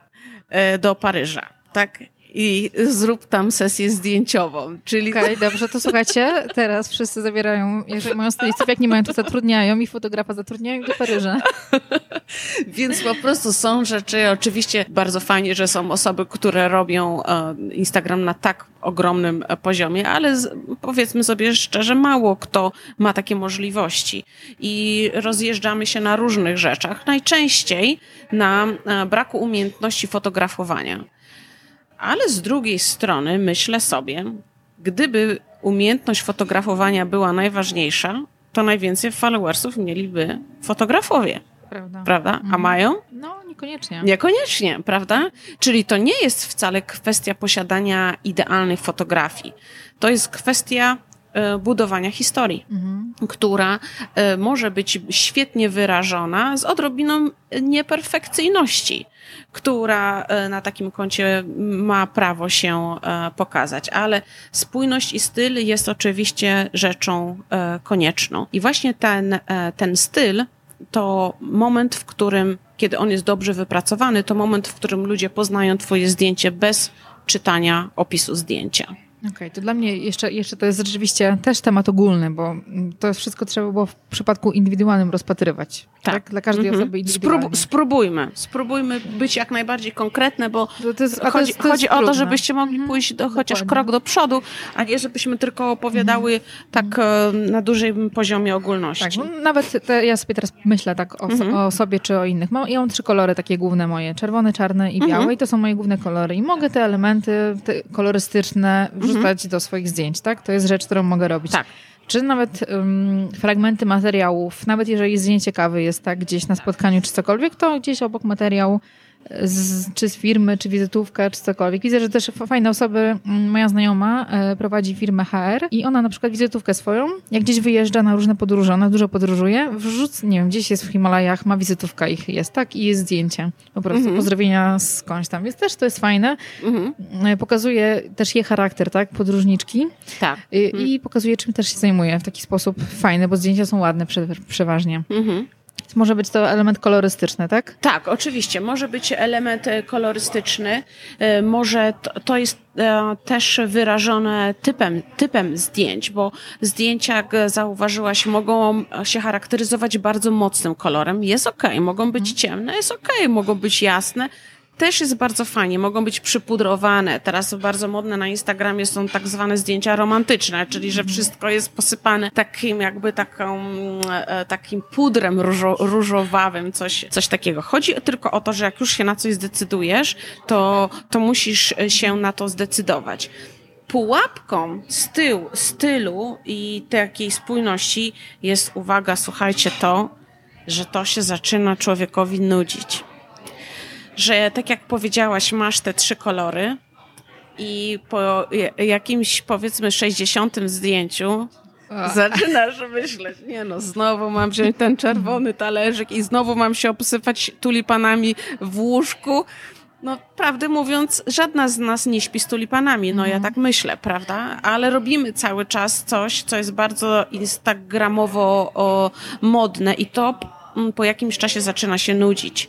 e, do Paryża. Tak? I zrób tam sesję zdjęciową. Czyli... Okej, okay, dobrze, to słuchajcie, teraz wszyscy zabierają, jeżeli mają stylistów, jak nie mają, to zatrudniają i fotografa zatrudniają do Paryża. Więc po prostu są rzeczy, oczywiście bardzo fajnie, że są osoby, które robią e, Instagram na tak ogromnym poziomie, ale powiedzmy sobie szczerze, mało kto ma takie możliwości. I rozjeżdżamy się na różnych rzeczach. Najczęściej na e, braku umiejętności fotografowania. Ale z drugiej strony myślę sobie, gdyby umiejętność fotografowania była najważniejsza, to najwięcej followersów mieliby fotografowie. Prawda. Prawda? A mhm. mają? No, niekoniecznie. Niekoniecznie, prawda? Czyli to nie jest wcale kwestia posiadania idealnych fotografii. To jest kwestia budowania historii, mhm. która e, może być świetnie wyrażona z odrobiną nieperfekcyjności która e, na takim koncie ma prawo się e, pokazać, ale spójność i styl jest oczywiście rzeczą e, konieczną. I właśnie ten, ten styl to moment, w którym, kiedy on jest dobrze wypracowany, to moment, w którym ludzie poznają Twoje zdjęcie bez czytania opisu zdjęcia. Okej, okay, to dla mnie jeszcze, jeszcze to jest rzeczywiście też temat ogólny, bo to wszystko trzeba było w przypadku indywidualnym rozpatrywać. Tak. tak? Dla każdej mm -hmm. osoby indywidualnie. Sprób spróbujmy. Spróbujmy być jak najbardziej konkretne, bo to, to jest, chodzi, to jest, chodzi o to, żebyście mogli mm -hmm. pójść do, chociaż Dokładnie. krok do przodu, a nie żebyśmy tylko opowiadały mm -hmm. tak e, na dużym poziomie ogólności. Tak, no, nawet te, ja sobie teraz myślę tak o, mhm. o, sobie czy o innych. Mam, ja mam trzy kolory takie główne moje. Czerwony, czarny i biały mhm. i to są moje główne kolory. I mogę te elementy te kolorystyczne wrzucać do swoich zdjęć, tak? To jest rzecz, którą mogę robić. Tak czy nawet um, fragmenty materiałów, nawet jeżeli zdjęcie kawy jest tak gdzieś na spotkaniu czy cokolwiek, to gdzieś obok materiału z, czy z firmy, czy wizytówkę, czy cokolwiek. Widzę, że też fajne osoby, mm, moja znajoma e, prowadzi firmę HR i ona na przykład wizytówkę swoją, jak gdzieś wyjeżdża na różne podróże, ona dużo podróżuje, wrzuc, nie wiem, gdzieś jest w Himalajach, ma wizytówka ich jest, tak? I jest zdjęcie. Po prostu mhm. pozdrowienia skądś tam. Więc też to jest fajne. Mhm. E, pokazuje też jej charakter, tak? Podróżniczki. Tak. I, mhm. I pokazuje, czym też się zajmuje w taki sposób fajny, bo zdjęcia są ładne prze, przeważnie. Mhm. Może być to element kolorystyczny, tak? Tak, oczywiście. Może być element e, kolorystyczny. E, może to, to jest e, też wyrażone typem, typem zdjęć, bo zdjęcia, jak zauważyłaś, mogą się charakteryzować bardzo mocnym kolorem. Jest ok, mogą być ciemne, jest ok, mogą być jasne też jest bardzo fajnie, mogą być przypudrowane. Teraz bardzo modne na Instagramie są tak zwane zdjęcia romantyczne, czyli że wszystko jest posypane takim jakby taką, e, takim pudrem różo, różowawym, coś, coś takiego. Chodzi tylko o to, że jak już się na coś zdecydujesz, to, to musisz się na to zdecydować pułapką styl, stylu i takiej spójności jest, uwaga, słuchajcie, to, że to się zaczyna człowiekowi nudzić. Że tak jak powiedziałaś, masz te trzy kolory i po jakimś powiedzmy 60 zdjęciu Zaczynasz myśleć, nie no, znowu mam wziąć ten czerwony talerzyk i znowu mam się obsypać tulipanami w łóżku. No, prawdę mówiąc, żadna z nas nie śpi z tulipanami, no ja mhm. tak myślę, prawda? Ale robimy cały czas coś, co jest bardzo instagramowo o, modne i to po jakimś czasie zaczyna się nudzić.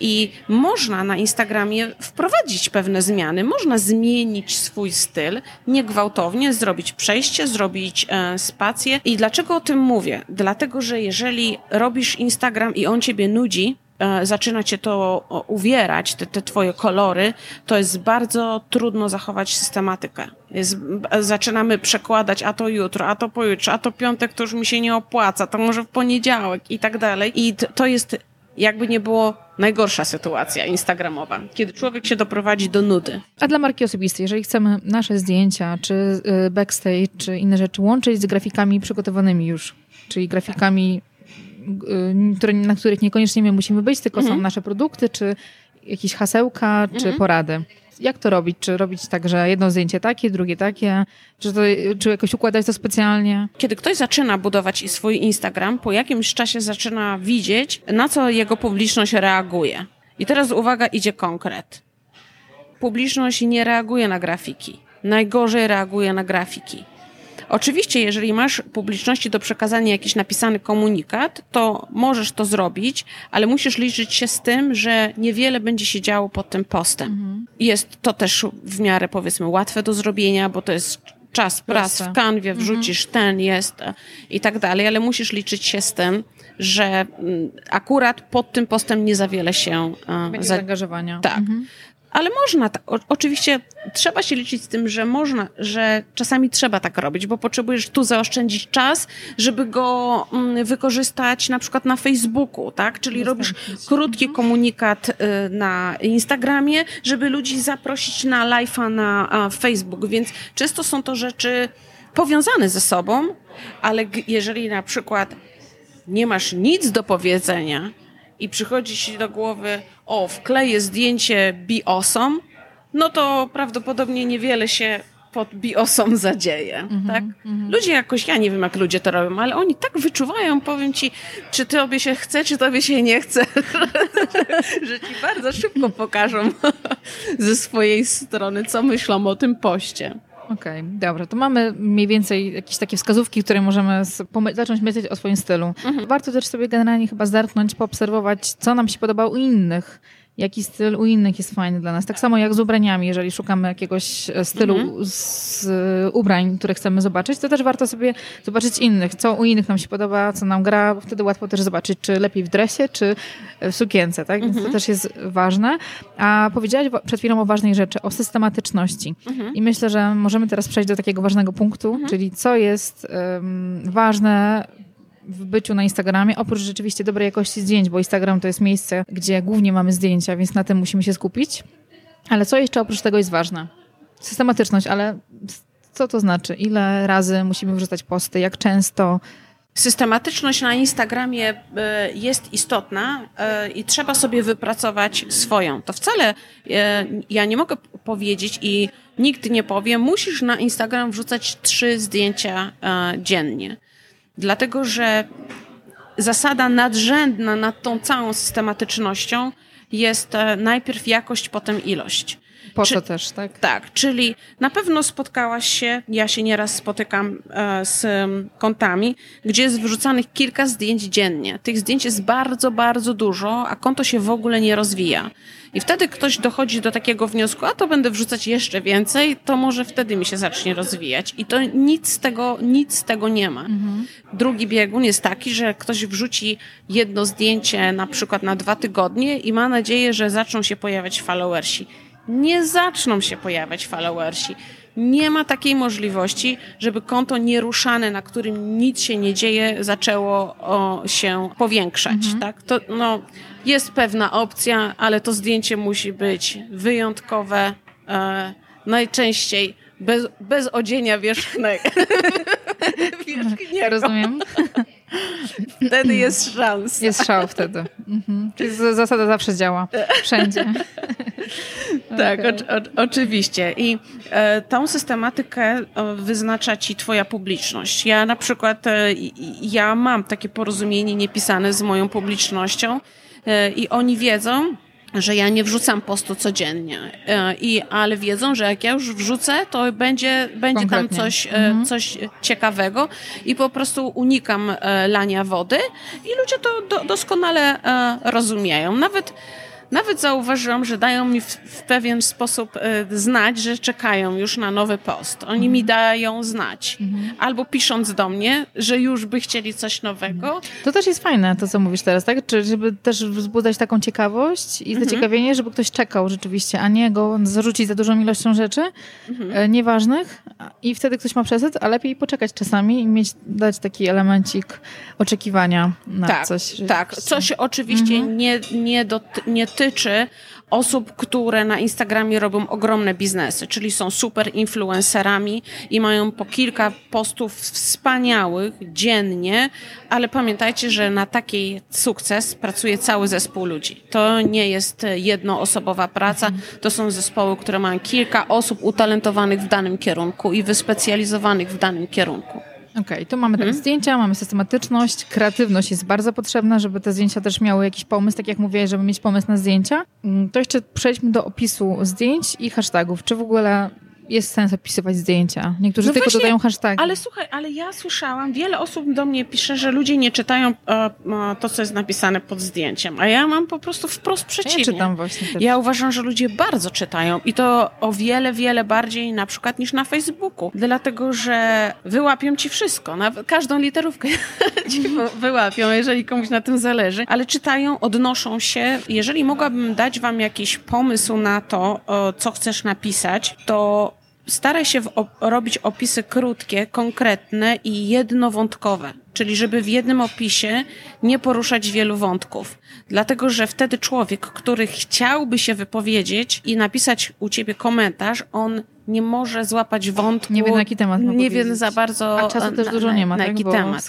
I można na Instagramie wprowadzić pewne zmiany, można zmienić swój styl, niegwałtownie zrobić przejście, zrobić e, spację. I dlaczego o tym mówię? Dlatego, że jeżeli robisz Instagram i on ciebie nudzi, zaczyna cię to uwierać, te, te twoje kolory, to jest bardzo trudno zachować systematykę. Jest, zaczynamy przekładać, a to jutro, a to pojutrze, a to piątek to już mi się nie opłaca, to może w poniedziałek i tak dalej. I to jest jakby nie było najgorsza sytuacja instagramowa, kiedy człowiek się doprowadzi do nudy. A dla marki osobistej, jeżeli chcemy nasze zdjęcia, czy y, backstage, czy inne rzeczy łączyć z grafikami przygotowanymi już, czyli grafikami na których niekoniecznie my musimy być, tylko mhm. są nasze produkty, czy jakieś hasełka, czy mhm. porady. Jak to robić? Czy robić tak, że jedno zdjęcie takie, drugie takie? Czy, to, czy jakoś układać to specjalnie? Kiedy ktoś zaczyna budować swój Instagram, po jakimś czasie zaczyna widzieć, na co jego publiczność reaguje. I teraz uwaga, idzie konkret. Publiczność nie reaguje na grafiki. Najgorzej reaguje na grafiki. Oczywiście, jeżeli masz publiczności do przekazania jakiś napisany komunikat, to możesz to zrobić, ale musisz liczyć się z tym, że niewiele będzie się działo pod tym postem. Mhm. Jest to też w miarę, powiedzmy, łatwe do zrobienia, bo to jest czas prac w kanwie, mhm. wrzucisz mhm. ten, jest e, i tak dalej, ale musisz liczyć się z tym, że mm, akurat pod tym postem nie za wiele się... E, będzie za... zaangażowania. Tak. Mhm. Ale można, o, oczywiście trzeba się liczyć z tym, że można, że czasami trzeba tak robić, bo potrzebujesz tu zaoszczędzić czas, żeby go mm, wykorzystać na przykład na Facebooku, tak? Czyli robisz krótki mhm. komunikat y, na Instagramie, żeby ludzi zaprosić na live'a na Facebook, więc często są to rzeczy powiązane ze sobą, ale jeżeli na przykład nie masz nic do powiedzenia, i przychodzi ci do głowy, o, wkleję zdjęcie biosom, no to prawdopodobnie niewiele się pod biosom zadzieje, mm -hmm, tak? Mm -hmm. Ludzie jakoś, ja nie wiem jak ludzie to robią, ale oni tak wyczuwają, powiem ci, czy tobie się chce, czy tobie się nie chce, że ci bardzo szybko pokażą ze swojej strony, co myślą o tym poście. Okej, okay, dobra. To mamy mniej więcej jakieś takie wskazówki, które możemy zacząć myśleć o swoim stylu. Mhm. Warto też sobie generalnie chyba zerknąć, poobserwować, co nam się podobało u innych jaki styl u innych jest fajny dla nas. Tak samo jak z ubraniami, jeżeli szukamy jakiegoś e, stylu mhm. z ubrań, które chcemy zobaczyć, to też warto sobie zobaczyć innych, co u innych nam się podoba, co nam gra, bo wtedy łatwo też zobaczyć, czy lepiej w dresie, czy w sukience, tak? Więc to mhm. też jest ważne. A powiedziałaś przed chwilą o ważnej rzeczy, o systematyczności. Mhm. I myślę, że możemy teraz przejść do takiego ważnego punktu, czyli co jest um, ważne w byciu na Instagramie, oprócz rzeczywiście dobrej jakości zdjęć, bo Instagram to jest miejsce, gdzie głównie mamy zdjęcia, więc na tym musimy się skupić. Ale co jeszcze oprócz tego jest ważne? Systematyczność, ale co to znaczy? Ile razy musimy wrzucać posty? Jak często? Systematyczność na Instagramie e, jest istotna e, i trzeba sobie wypracować swoją. To wcale e, ja nie mogę powiedzieć i nikt nie powie, musisz na Instagram wrzucać trzy zdjęcia dziennie. Dlatego, że zasada nadrzędna nad tą całą systematycznością jest e, najpierw jakość, potem ilość. Po Czy, też, tak? Tak, czyli na pewno spotkałaś się, ja się nieraz spotykam e, z kontami, gdzie jest wrzucanych kilka zdjęć dziennie. Tych zdjęć jest bardzo, bardzo dużo, a konto się w ogóle nie rozwija. I wtedy ktoś dochodzi do takiego wniosku, a to będę wrzucać jeszcze więcej, to może wtedy mi się zacznie rozwijać. I to nic z tego, nic z tego nie ma. Mhm. Drugi biegun jest taki, że ktoś wrzuci jedno zdjęcie na przykład na dwa tygodnie i ma nadzieję, że zaczną się pojawiać followersi. Nie zaczną się pojawiać followersi. Nie ma takiej możliwości, żeby konto nieruszane, na którym nic się nie dzieje, zaczęło o, się powiększać. Mhm. Tak? To, no, jest pewna opcja, ale to zdjęcie musi być wyjątkowe, e, najczęściej bez, bez odzienia wierzchnego. wierzchniego. Rozumiem. Wtedy jest szans. Jest szał wtedy. Mhm. Czyli zasada zawsze działa. Wszędzie. tak, okay. o, o, oczywiście. I e, tą systematykę wyznacza ci twoja publiczność. Ja na przykład, e, ja mam takie porozumienie niepisane z moją publicznością e, i oni wiedzą, że ja nie wrzucam postu codziennie, e, I, ale wiedzą, że jak ja już wrzucę, to będzie, będzie tam coś, e, mhm. coś ciekawego i po prostu unikam e, lania wody i ludzie to do, doskonale rozumieją. Nawet nawet zauważyłam, że dają mi w, w pewien sposób e, znać, że czekają już na nowy post. Oni mhm. mi dają znać. Mhm. Albo pisząc do mnie, że już by chcieli coś nowego. To też jest fajne, to co mówisz teraz, tak? Czy żeby też wzbudzać taką ciekawość i mhm. zaciekawienie, żeby ktoś czekał rzeczywiście, a nie go zarzucić za dużą ilością rzeczy e, nieważnych i wtedy ktoś ma przesyt, a lepiej poczekać czasami i mieć, dać taki elemencik oczekiwania na tak, coś. Tak, coś oczywiście mhm. nie, nie, dot, nie dotyczy osób, które na Instagramie robią ogromne biznesy, czyli są super influencerami i mają po kilka postów wspaniałych dziennie, ale pamiętajcie, że na taki sukces pracuje cały zespół ludzi. To nie jest jednoosobowa praca, to są zespoły, które mają kilka osób utalentowanych w danym kierunku i wyspecjalizowanych w danym kierunku. Okej, okay, tu mamy hmm? zdjęcia, mamy systematyczność, kreatywność jest bardzo potrzebna, żeby te zdjęcia też miały jakiś pomysł, tak jak mówiłeś, żeby mieć pomysł na zdjęcia. Mm, to jeszcze przejdźmy do opisu zdjęć i hashtagów. Czy w ogóle jest sens opisywać zdjęcia. Niektórzy no tylko właśnie, dodają hashtagi. Ale słuchaj, ale ja słyszałam, wiele osób do mnie pisze, że ludzie nie czytają e, e, to, co jest napisane pod zdjęciem, a ja mam po prostu wprost przeciwnie. Ja czytam właśnie. Też. Ja uważam, że ludzie bardzo czytają i to o wiele, wiele bardziej na przykład niż na Facebooku, dlatego, że wyłapią ci wszystko, nawet każdą literówkę ci wyłapią, jeżeli komuś na tym zależy, ale czytają, odnoszą się. Jeżeli mogłabym dać wam jakiś pomysł na to, co chcesz napisać, to staraj się op robić opisy krótkie, konkretne i jednowątkowe, czyli żeby w jednym opisie nie poruszać wielu wątków. Dlatego, że wtedy człowiek, który chciałby się wypowiedzieć i napisać u ciebie komentarz, on nie może złapać wątku. Nie wie na jaki temat ma Nie wie za bardzo. A czasu też dużo nie ma, na tak? jaki temat.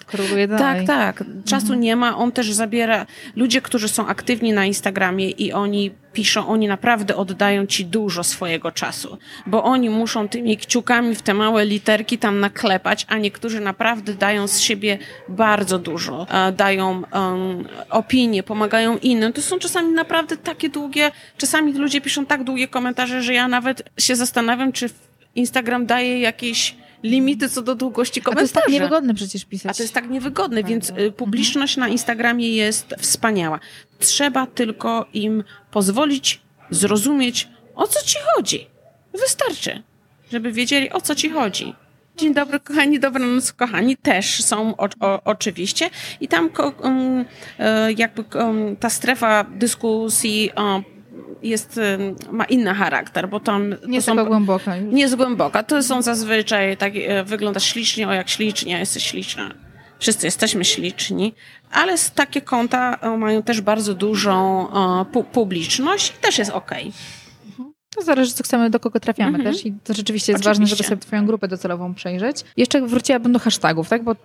Tak, tak. Czasu mhm. nie ma. On też zabiera. Ludzie, którzy są aktywni na Instagramie i oni piszą, oni naprawdę oddają ci dużo swojego czasu, bo oni muszą tymi kciukami w te małe literki tam naklepać, a niektórzy naprawdę dają z siebie bardzo dużo. E, dają um, opinie, pomagają innym. To są czasami naprawdę takie długie, czasami ludzie piszą tak długie komentarze, że ja nawet się zastanawiam, czy Instagram daje jakieś limity co do długości komentarzy. A to jest tak niewygodne przecież pisać. A to jest tak niewygodne, więc y, publiczność na Instagramie jest wspaniała. Trzeba tylko im pozwolić zrozumieć, o co ci chodzi. Wystarczy, żeby wiedzieli, o co ci chodzi. Dzień dobry, kochani, dobranoc, kochani, też są o, o, oczywiście. I tam um, jakby um, ta strefa dyskusji um, jest, ma inny charakter, bo tam... Nie jest taka głęboka. Już. Nie jest głęboka. To są zazwyczaj, tak e, wygląda ślicznie, o jak ślicznie, jesteś śliczna. Wszyscy jesteśmy śliczni, ale takie konta e, mają też bardzo dużą pu publiczność i też jest okej. Okay. To zależy, co chcemy, do kogo trafiamy mhm. też i to rzeczywiście jest Oczywiście. ważne, żeby sobie twoją grupę docelową przejrzeć. Jeszcze wróciłabym do hashtagów, tak, bo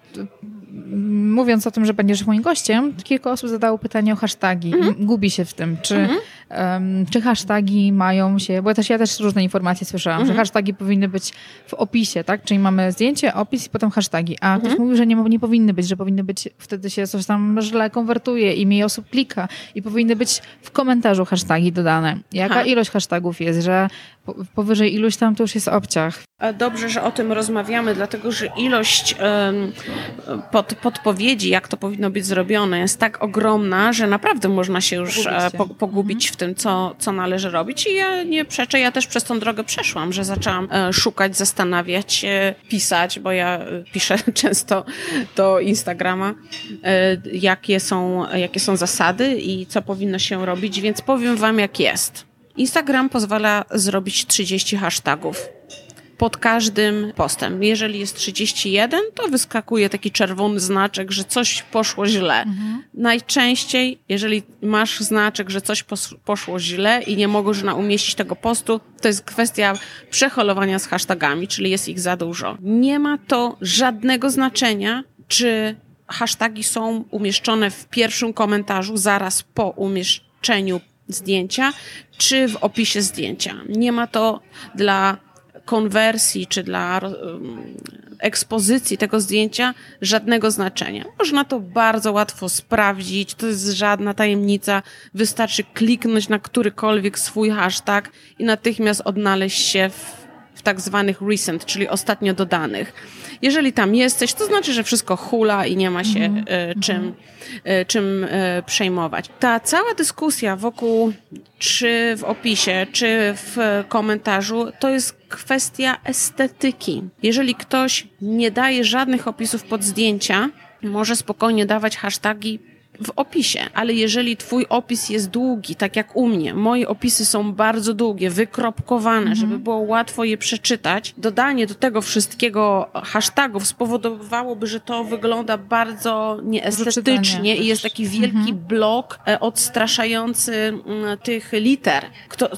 mówiąc o tym, że będziesz moim gościem, kilka osób zadało pytanie o hashtagi. Mhm. Gubi się w tym, czy, mhm. um, czy hashtagi mają się, bo też ja też różne informacje słyszałam, mhm. że hashtagi powinny być w opisie, tak? Czyli mamy zdjęcie, opis i potem hashtagi. A ktoś mhm. mówił, że nie, nie powinny być, że powinny być, wtedy się coś tam źle konwertuje i mniej osób klika i powinny być w komentarzu hashtagi dodane. Jaka ha. ilość hashtagów jest, że powyżej iluś tam to już jest obciach. Dobrze, że o tym rozmawiamy, dlatego że ilość pod, podpowiedzi, jak to powinno być zrobione, jest tak ogromna, że naprawdę można się już pogubić, e, po, pogubić mhm. w tym, co, co należy robić. I ja nie przeczę, ja też przez tą drogę przeszłam, że zaczęłam e, szukać, zastanawiać się, pisać, bo ja e, piszę często do Instagrama, jakie są, jakie są zasady i co powinno się robić, więc powiem Wam, jak jest. Instagram pozwala zrobić 30 hashtagów. pod każdym postem. Jeżeli jest 31, to wyskakuje taki czerwony znaczek, że coś poszło źle. Mhm. Najczęściej, jeżeli masz znaczek, że coś poszło źle i nie można umieścić tego postu, to jest kwestia przeholowania z hashtagami, czyli jest ich za dużo. Nie ma to żadnego znaczenia, czy hasztagi są umieszczone w pierwszym komentarzu zaraz po umieszczeniu zdjęcia, czy w opisie zdjęcia. Nie ma to dla konwersji czy dla ekspozycji tego zdjęcia żadnego znaczenia. Można to bardzo łatwo sprawdzić, to jest żadna tajemnica. Wystarczy kliknąć na którykolwiek swój hashtag i natychmiast odnaleźć się w, w tak zwanych recent, czyli ostatnio dodanych. Jeżeli tam jesteś, to znaczy, że wszystko hula i nie ma się mm -hmm. czym, e, czym przejmować. Ta cała dyskusja wokół, czy w opisie, czy w komentarzu, to jest kwestia estetyki. Jeżeli ktoś nie daje żadnych opisów pod zdjęcia, może spokojnie dawać hasztagi w opisie, ale jeżeli twój opis jest długi, tak jak u mnie, moje opisy są bardzo długie, wykropkowane, mhm. żeby było łatwo je przeczytać, dodanie do tego wszystkiego hashtagów spowodowałoby, że to wygląda bardzo nieestetycznie i jest taki wielki mhm. blok e, odstraszający mm, tych liter,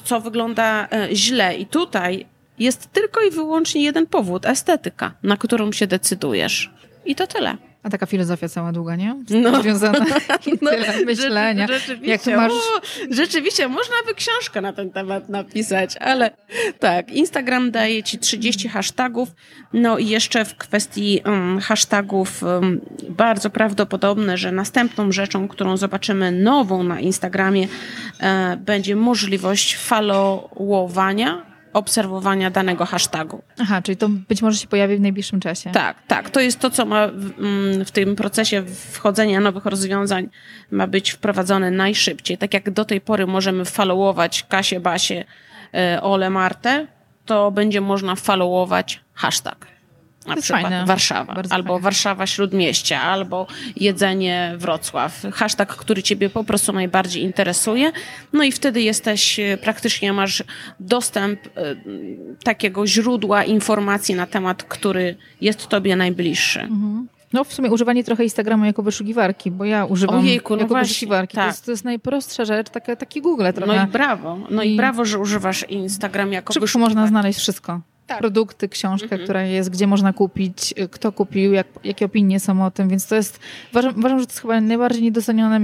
co wygląda e, źle. I tutaj jest tylko i wyłącznie jeden powód, estetyka, na którą się decydujesz. I to tyle. A taka filozofia cała długa, nie? No. Związana no, tyle myślenia. Rzeczywiście, masz... o, rzeczywiście, można by książkę na ten temat napisać, ale tak, Instagram daje ci 30 hashtagów, no i jeszcze w kwestii um, hashtagów um, bardzo prawdopodobne, że następną rzeczą, którą zobaczymy nową na Instagramie, e, będzie możliwość followowania obserwowania danego hashtagu. Aha, czyli to być może się pojawi w najbliższym czasie. Tak, tak. To jest to, co ma w, mm, w tym procesie wchodzenia nowych rozwiązań ma być wprowadzone najszybciej. Tak jak do tej pory możemy followować Kasię, Basię, e, Ole, Martę, to będzie można followować hashtag na przykład fajne. Warszawa, albo fajne. Warszawa Śródmieście, albo jedzenie Wrocław. Hashtag, który ciebie po prostu najbardziej interesuje. No i wtedy jesteś, e, praktycznie masz dostęp y, takiego źródła informacji na temat, który jest tobie najbliższy. Mhm. No w sumie używanie trochę Instagramu jako wyszukiwarki, bo ja używam Ojejku, no jako właśnie, wyszukiwarki. Tak. To, jest, to jest najprostsza rzecz, taka, taki Google trochę. No i brawo. No i, i brawo, że używasz Instagram jako Szybko wyszukiwarki. można znaleźć wszystko tak. produkty, książkę, mhm. która jest, gdzie można kupić, kto kupił, jak, jakie opinie są o tym, więc to jest, uważam, uważam że to jest chyba najbardziej niedoceniona,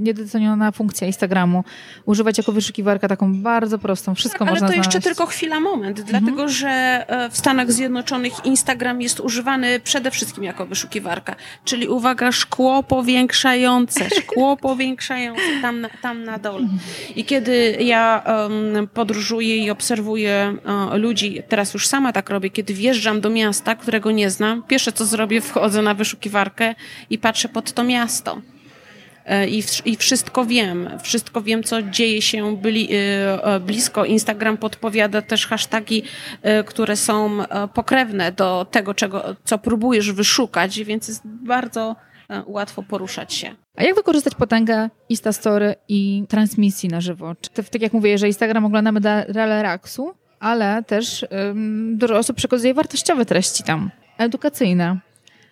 niedoceniona funkcja Instagramu. Używać jako wyszukiwarka taką bardzo prostą, wszystko tak, można Ale to znaleźć. jeszcze tylko chwila, moment, mhm. dlatego, że e, w Stanach Zjednoczonych Instagram jest używany przede wszystkim jako wyszukiwarka, czyli uwaga, szkło powiększające, szkło powiększające tam na, tam na dole. Mhm. I kiedy ja um, podróżuję i obserwuję um, ludzi, teraz już już sama tak robię, kiedy wjeżdżam do miasta, którego nie znam, pierwsze co zrobię, wchodzę na wyszukiwarkę i patrzę pod to miasto. E, I, I wszystko wiem, wszystko wiem, co dzieje się byli, e, e, blisko. Instagram podpowiada też hasztagi, które są pokrewne do tego, czego, co próbujesz wyszukać, więc jest bardzo łatwo poruszać się. A jak wykorzystać potęgę Instastory i transmisji na żywo? Czy, tak jak mówię, że Instagram oglądamy dla relaksu, ale też um, dużo osób przekazuje wartościowe treści tam, edukacyjne.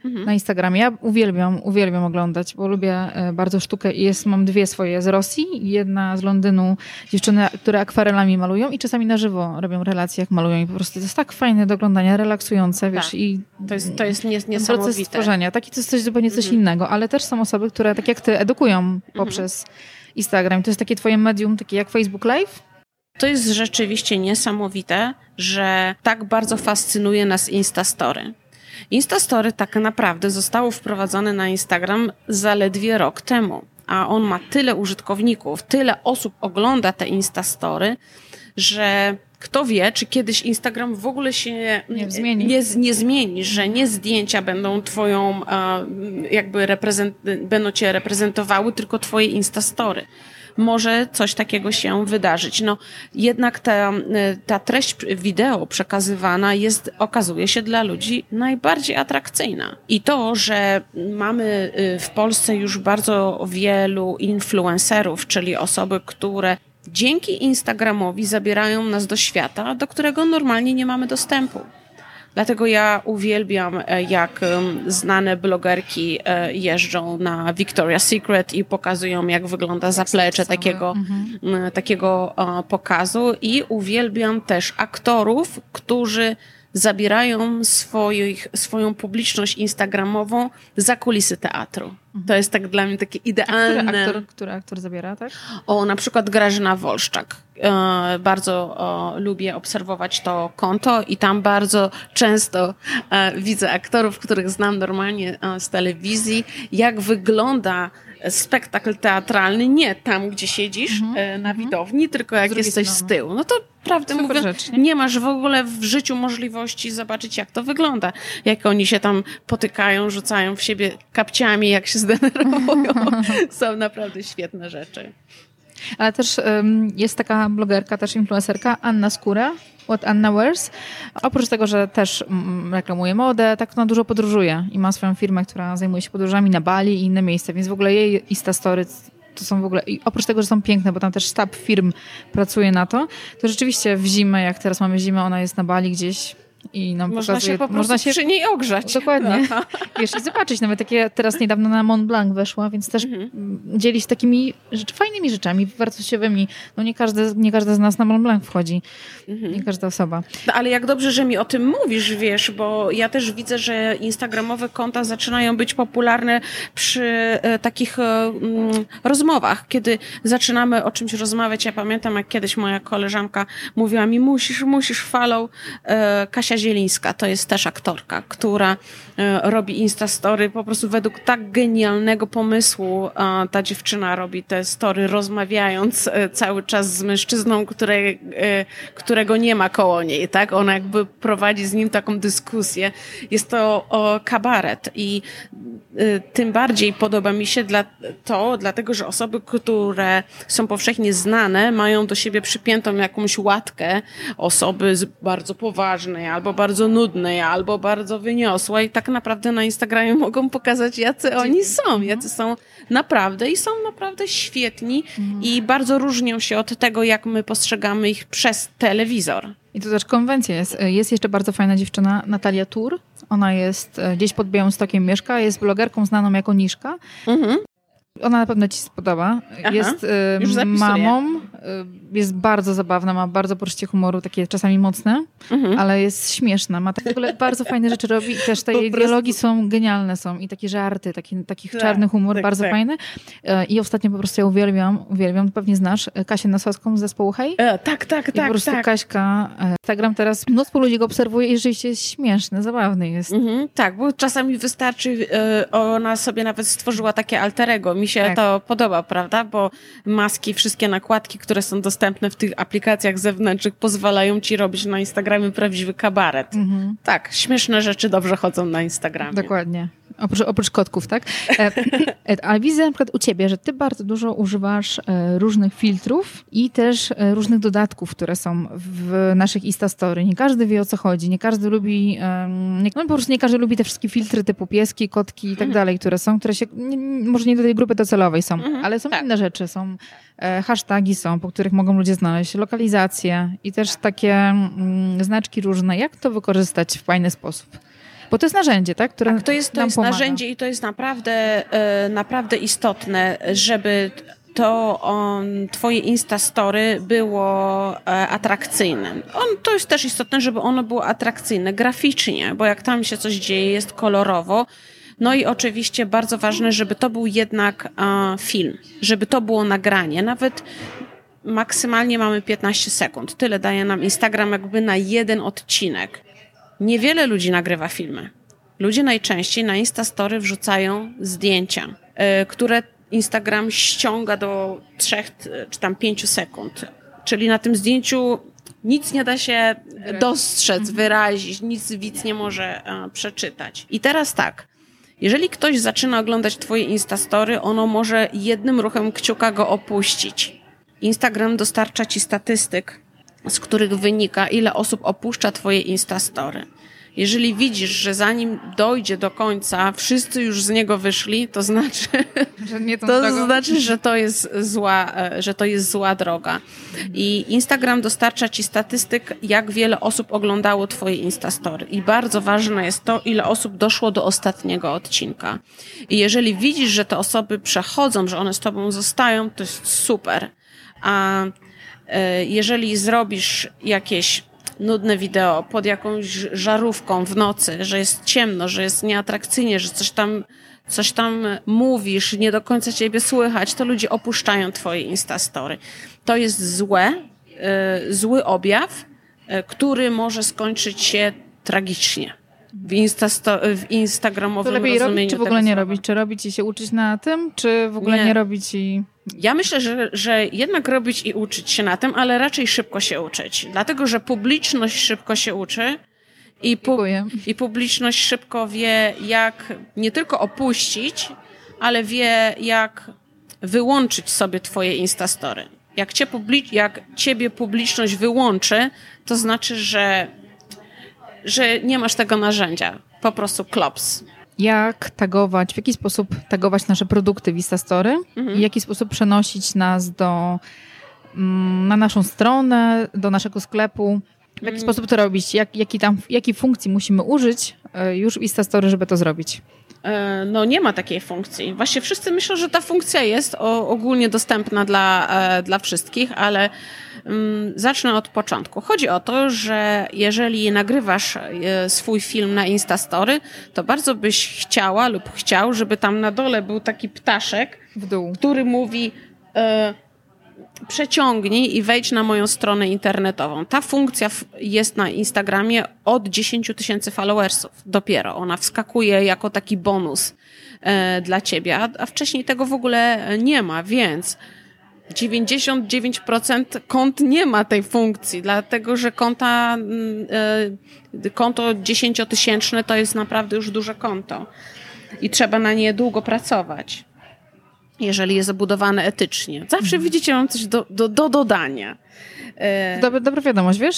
Mhm. Na Instagramie. Ja uwielbiam, uwielbiam oglądać, bo lubię e, bardzo sztukę i jest, mam dwie swoje z Rosji, jedna z Londynu, dziewczyny, które akwarelami malują i czasami na żywo robią relacje, jak malują i po prostu to jest tak fajne do oglądania, relaksujące, wiesz, tak. i to jest, to jest niesamowite. Proces stworzenia, taki to jest coś zupełnie coś mhm. innego, ale też są osoby, które tak jak ty edukują mhm. poprzez Instagram. To jest takie twoje medium, takie jak Facebook Live, to jest rzeczywiście niesamowite, że tak bardzo fascynuje nas Instastory. Instastory tak naprawdę zostało wprowadzone na Instagram zaledwie rok temu, a on ma tyle użytkowników, tyle osób ogląda te Instastory, że kto wie, czy kiedyś Instagram w ogóle się nie zmieni, nie, nie zmieni że nie zdjęcia będą twoją, jakby reprezent, będą cię reprezentowały, tylko twoje Instastory może coś takiego się wydarzyć. No, jednak ta, ta treść wideo przekazywana jest, okazuje się dla ludzi najbardziej atrakcyjna. I to, że mamy y, w Polsce już bardzo wielu influencerów, czyli osoby, które dzięki Instagramowi zabierają nas do świata, do którego normalnie nie mamy dostępu. Dlatego ja uwielbiam, e, jak znane blogerki e, jeżdżą na Victoria's Secret i pokazują, jak wygląda zaplecze takiego, mhm. takiego pokazu. I uwielbiam też aktorów, którzy zabierają swoich, swoją publiczność instagramową za kulisy teatru. Mhm. To jest tak dla mnie takie idealne. Który aktor, który aktor zabiera, tak? O, na przykład Grażyna Wolszczak. E, bardzo o, lubię obserwować to konto i tam bardzo często e, widzę aktorów, których znam normalnie e, z telewizji, jak wygląda spektakl teatralny nie tam, gdzie siedzisz mm -hmm. na mhm. widowni, tylko jak jesteś strony. z tyłu. No to prawdę Super mówiąc, rzecz, nie? nie? masz w ogóle w życiu możliwości zobaczyć, jak to wygląda. Jak oni się tam potykają, rzucają w siebie kapciami, jak się zdenerwują. Są naprawdę świetne rzeczy. Ale też um, jest taka blogerka, też influencerka, Anna Skóra, What Anna Wears. Oprócz tego, że też mm, reklamuje modę, tak ona dużo podróżuje i ma swoją firmę, która zajmuje się podróżami na Bali i inne miejsca, więc w ogóle jej Insta Story to są w ogóle, i oprócz tego, że są piękne, bo tam też sztab firm pracuje na to, to rzeczywiście w zimę, jak teraz mamy zimę, ona jest na Bali gdzieś i nam można pokazuje, się po można się przy niej ogrzać. Dokładnie. Wiesz, i zobaczyć, nawet takie teraz niedawno na Mont Blanc weszła, więc też mhm. dzieli się takimi rzecz, fajnymi rzeczami, wartościowymi. No nie każdy, nie każdy z nas na Mont Blanc wchodzi. Mhm. Nie każda osoba. No, ale jak dobrze, że mi o tym mówisz, wiesz, bo ja też widzę, że instagramowe konta zaczynają być popularne przy e, takich e, mm, rozmowach, kiedy zaczynamy o czymś rozmawiać. Ja pamiętam, jak kiedyś moja koleżanka mówiła mi, musisz, musisz follow e, Kasia Zielińska, to jest też aktorka, która e, robi Instastory po prostu według tak genialnego pomysłu. Ta dziewczyna robi te story rozmawiając e, cały czas z mężczyzną, który, e, którego nie ma koło niej, tak? Ona jakby prowadzi z nim taką dyskusję. Jest to kabaret i tym bardziej podoba mi się dla, to, dlatego że osoby, które są powszechnie znane, mają do siebie przypiętą jakąś łatkę osoby bardzo poważnej albo bardzo nudnej, albo bardzo wyniosłej. Tak naprawdę na Instagramie mogą pokazać, jacy oni są, mhm. jacy są naprawdę i są naprawdę świetni mhm. i bardzo różnią się od tego, jak my postrzegamy ich przez telewizor. I to też konwencja jest. Jest jeszcze bardzo fajna dziewczyna, Natalia Tur. Ona jest e, gdzieś pod Białymstokiem mieszka, jest blogerką znaną jako Niszka. Mhm. Ona na pewno ci spodoba. Aha, jest y, mamą, y, jest bardzo zabawna, ma bardzo poczucie humoru, takie czasami mocne, mhm. ale jest śmieszna. Ma tak w ogóle bardzo fajne rzeczy robi i też te jej dialogi są genialne są i takie żarty, taki, taki tak, czarny humor, tak, bardzo tak. fajny. Y, I ostatnio po prostu ja uwielbiam, uwielbiam, pewnie znasz Kasię Nasowską z zespołu Hej? E, tak, tak, I tak. po prostu tak. Kaśka, e, Instagram teraz mnóstwo ludzi go obserwuje i rzeczywiście jest śmieszny, zabawny jest. Mhm, tak, bo czasami wystarczy, ona sobie nawet stworzyła takie alterego mi się tak. to podoba, prawda? Bo maski, wszystkie nakładki, które są dostępne w tych aplikacjach zewnętrznych, pozwalają ci robić na Instagramie prawdziwy kabaret. Mhm. Tak, śmieszne rzeczy dobrze chodzą na Instagramie. Dokładnie. Oprócz, oprócz kotków, tak? E, e, ale widzę na przykład u ciebie, że ty bardzo dużo używasz e, różnych filtrów i też różnych dodatków, które są w naszych Instastory. Nie każdy wie o co chodzi, nie każdy lubi, nie, no po prostu nie każdy lubi te wszystkie filtry typu pieski, kotki i tak mhm. dalej, które są, które się, nie, może nie do tej grupy docelowej są, mhm. ale są tak. inne rzeczy, są hasztagi są, po których mogą ludzie znaleźć, lokalizacje i też takie mm, znaczki różne. Jak to wykorzystać w fajny sposób? Bo to jest narzędzie, tak? Które tak, to jest, to jest narzędzie i to jest naprawdę, e, naprawdę istotne, żeby to on, twoje Instastory było e, atrakcyjne. On, to jest też istotne, żeby ono było atrakcyjne graficznie, bo jak tam się coś dzieje, jest kolorowo. No i oczywiście bardzo ważne, żeby to był jednak e, film, żeby to było nagranie. Nawet maksymalnie mamy 15 sekund. Tyle daje nam Instagram jakby na jeden odcinek. Niewiele ludzi nagrywa filmy. Ludzie najczęściej na Instastory wrzucają zdjęcia, e, które Instagram ściąga do 3 czy tam 5 sekund. Czyli na tym zdjęciu nic nie da się dostrzec, mhm. wyrazić, nic widz nie może e, przeczytać. I teraz tak. Jeżeli ktoś zaczyna oglądać Twoje Instastory, ono może jednym ruchem kciuka go opuścić. Instagram dostarcza Ci statystyk, z których wynika, ile osób opuszcza Twoje Instastory. Jeżeli widzisz, że zanim dojdzie do końca, wszyscy już z niego wyszli, to znaczy, że to drogą. znaczy, że to jest zła, e, że to jest zła droga. I Instagram dostarcza ci statystyk, jak wiele osób oglądało twoje Instastory. I bardzo ważne jest to, ile osób doszło do ostatniego odcinka. I jeżeli widzisz, że te osoby przechodzą, że one z tobą zostają, to jest super. A e, jeżeli zrobisz jakieś nudne wideo pod jakąś żarówką w nocy, że jest ciemno, że jest nieatrakcyjnie, że coś tam, coś tam mówisz, nie do końca ciebie słychać, to ludzie opuszczają twoje Instastory. To jest złe, y, zły objaw, y, który może skończyć się tragicznie w, Instasto- w instagramowym to lepiej robić, czy w ogóle nie robić? Czy robić i się uczyć na tym, czy w ogóle nie, nie robić i... Ja myślę, że, że jednak robić i uczyć się na tym, ale raczej szybko się uczyć. Dlatego, że publiczność szybko się uczy i, pu- i publiczność szybko wie, jak nie tylko opuścić, ale wie, jak wyłączyć sobie twoje Instastory. Jak, cię public- jak ciebie publiczność wyłączy, to znaczy, że że nie masz tego narzędzia. Po prostu klops. Jak tagować, w jaki sposób tagować nasze produkty w Instastory mhm. i w jaki sposób przenosić nas do, mm, na naszą stronę, do naszego sklepu. W jaki mhm. sposób to robić? Jak, jaki tam, jakiej funkcji musimy użyć e, już w Instastory, żeby to zrobić? E, no nie ma takiej funkcji. Właśnie wszyscy myślą, że ta funkcja jest ogólnie dostępna dla, e, dla wszystkich, ale Mm, zacznę od początku. Chodzi o to, że jeżeli nagrywasz e, swój film na Instastory, to bardzo byś chciała lub chciał, żeby tam na dole był taki ptaszek, który mówi e, przeciągnij i wejdź na moją stronę internetową. Ta funkcja jest na Instagramie od 10 tysięcy followersów dopiero. Ona wskakuje jako taki bonus e, dla ciebie, a, a wcześniej tego w ogóle nie ma, więc 99% kont nie ma tej funkcji, dlatego że konta, mm, e, konto dziesięciotysięczne to jest naprawdę już duże konto i trzeba na nie długo pracować, jeżeli jest zabudowane etycznie. Zawsze mhm. widzicie, mam coś do, do, do dodania. E, dobra, dobra wiadomość, wiesz?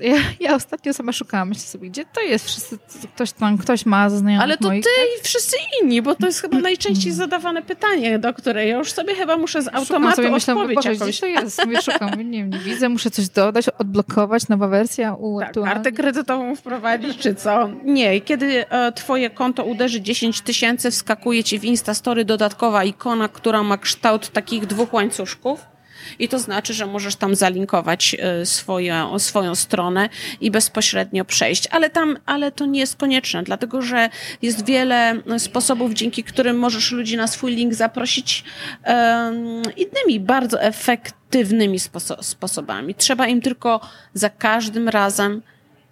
Ja, ja ostatnio sama szukałam, myślę sobie, gdzie to jest? Wszyscy, ktoś tam, ktoś ma znajomych Ale to moich, ty tak? i wszyscy inni, bo to jest chyba najczęściej zadawane pytanie, do której ja już sobie chyba muszę z automatu sobie, myślałam, odpowiedź Boże, jakąś. to jest? Mówię, szukam, nie nie widzę, muszę coś dodać, odblokować, nowa wersja, uaktualnić. Tak, kartę kredytową wprowadzić, czy co? Nie, kiedy e, twoje konto uderzy 10 tysięcy, wskakuje ci w Instastory dodatkowa ikona, która ma kształt takich dwóch łańcuszków i to znaczy, że możesz tam zalinkować e, swoją, swoją stronę i bezpośrednio przejść. Ale tam, ale to nie jest konieczne, dlatego że jest wiele sposobów, dzięki którym możesz ludzi na swój link zaprosić um, innymi bardzo efektywnymi sposo sposobami. Trzeba im tylko za każdym razem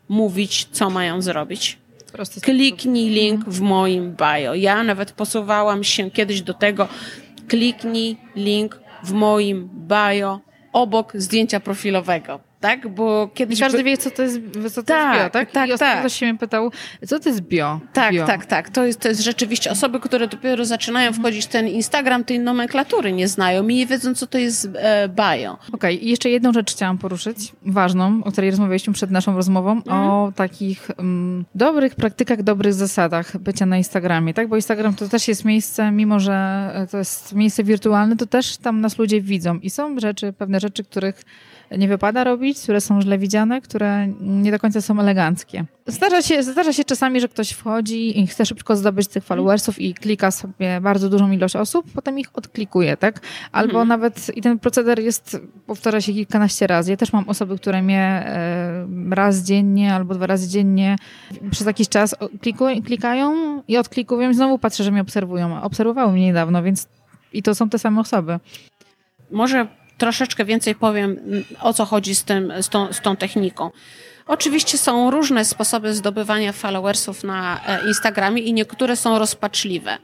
mówić, co mają zrobić. Kliknij link w moim bio. Ja nawet posuwałam się kiedyś do tego, kliknij link w moim bio obok zdjęcia profilowego tak? Bo kiedyś... I każdy wie, co to jest, co to tak, jest bio, tak? tak I ostatnio tak. ktoś się mnie pytał, co to jest bio? Tak, bio. tak, tak. To jest, to jest rzeczywiście osoby, które dopiero zaczynają wchodzić w ten Instagram, tej nomenklatury nie znają i nie wiedzą, co to jest e, bio. Okej, okay. i jeszcze jedną rzecz chciałam poruszyć, ważną, o której rozmawialiśmy przed naszą rozmową, mhm. o takich um, dobrych praktykach, dobrych zasadach bycia na Instagramie, tak? Bo Instagram to też jest miejsce, mimo że to jest miejsce wirtualne, to też tam nas ludzie widzą i są rzeczy, pewne rzeczy, których nie wypada robić, które są źle widziane, które nie do końca są eleganckie. Zdarza się, zdarza się czasami, że ktoś wchodzi i chce szybko zdobyć tych followersów i klika sobie bardzo dużą ilość osób, potem ich odklikuje, tak? Albo mhm. nawet i ten proceder jest, powtarza się kilkanaście razy. Ja też mam osoby, które mnie e, raz dziennie albo dwa razy dziennie przez jakiś czas klikają i odklikują i znowu patrzę, że mnie obserwują. Obserwowały mnie niedawno, więc i to są te same osoby. Może troszeczkę więcej powiem, o co chodzi z, tym, z, tą, z tą techniką. Oczywiście są różne sposoby zdobywania followersów na e, Instagramie i niektóre są rozpaczliwe.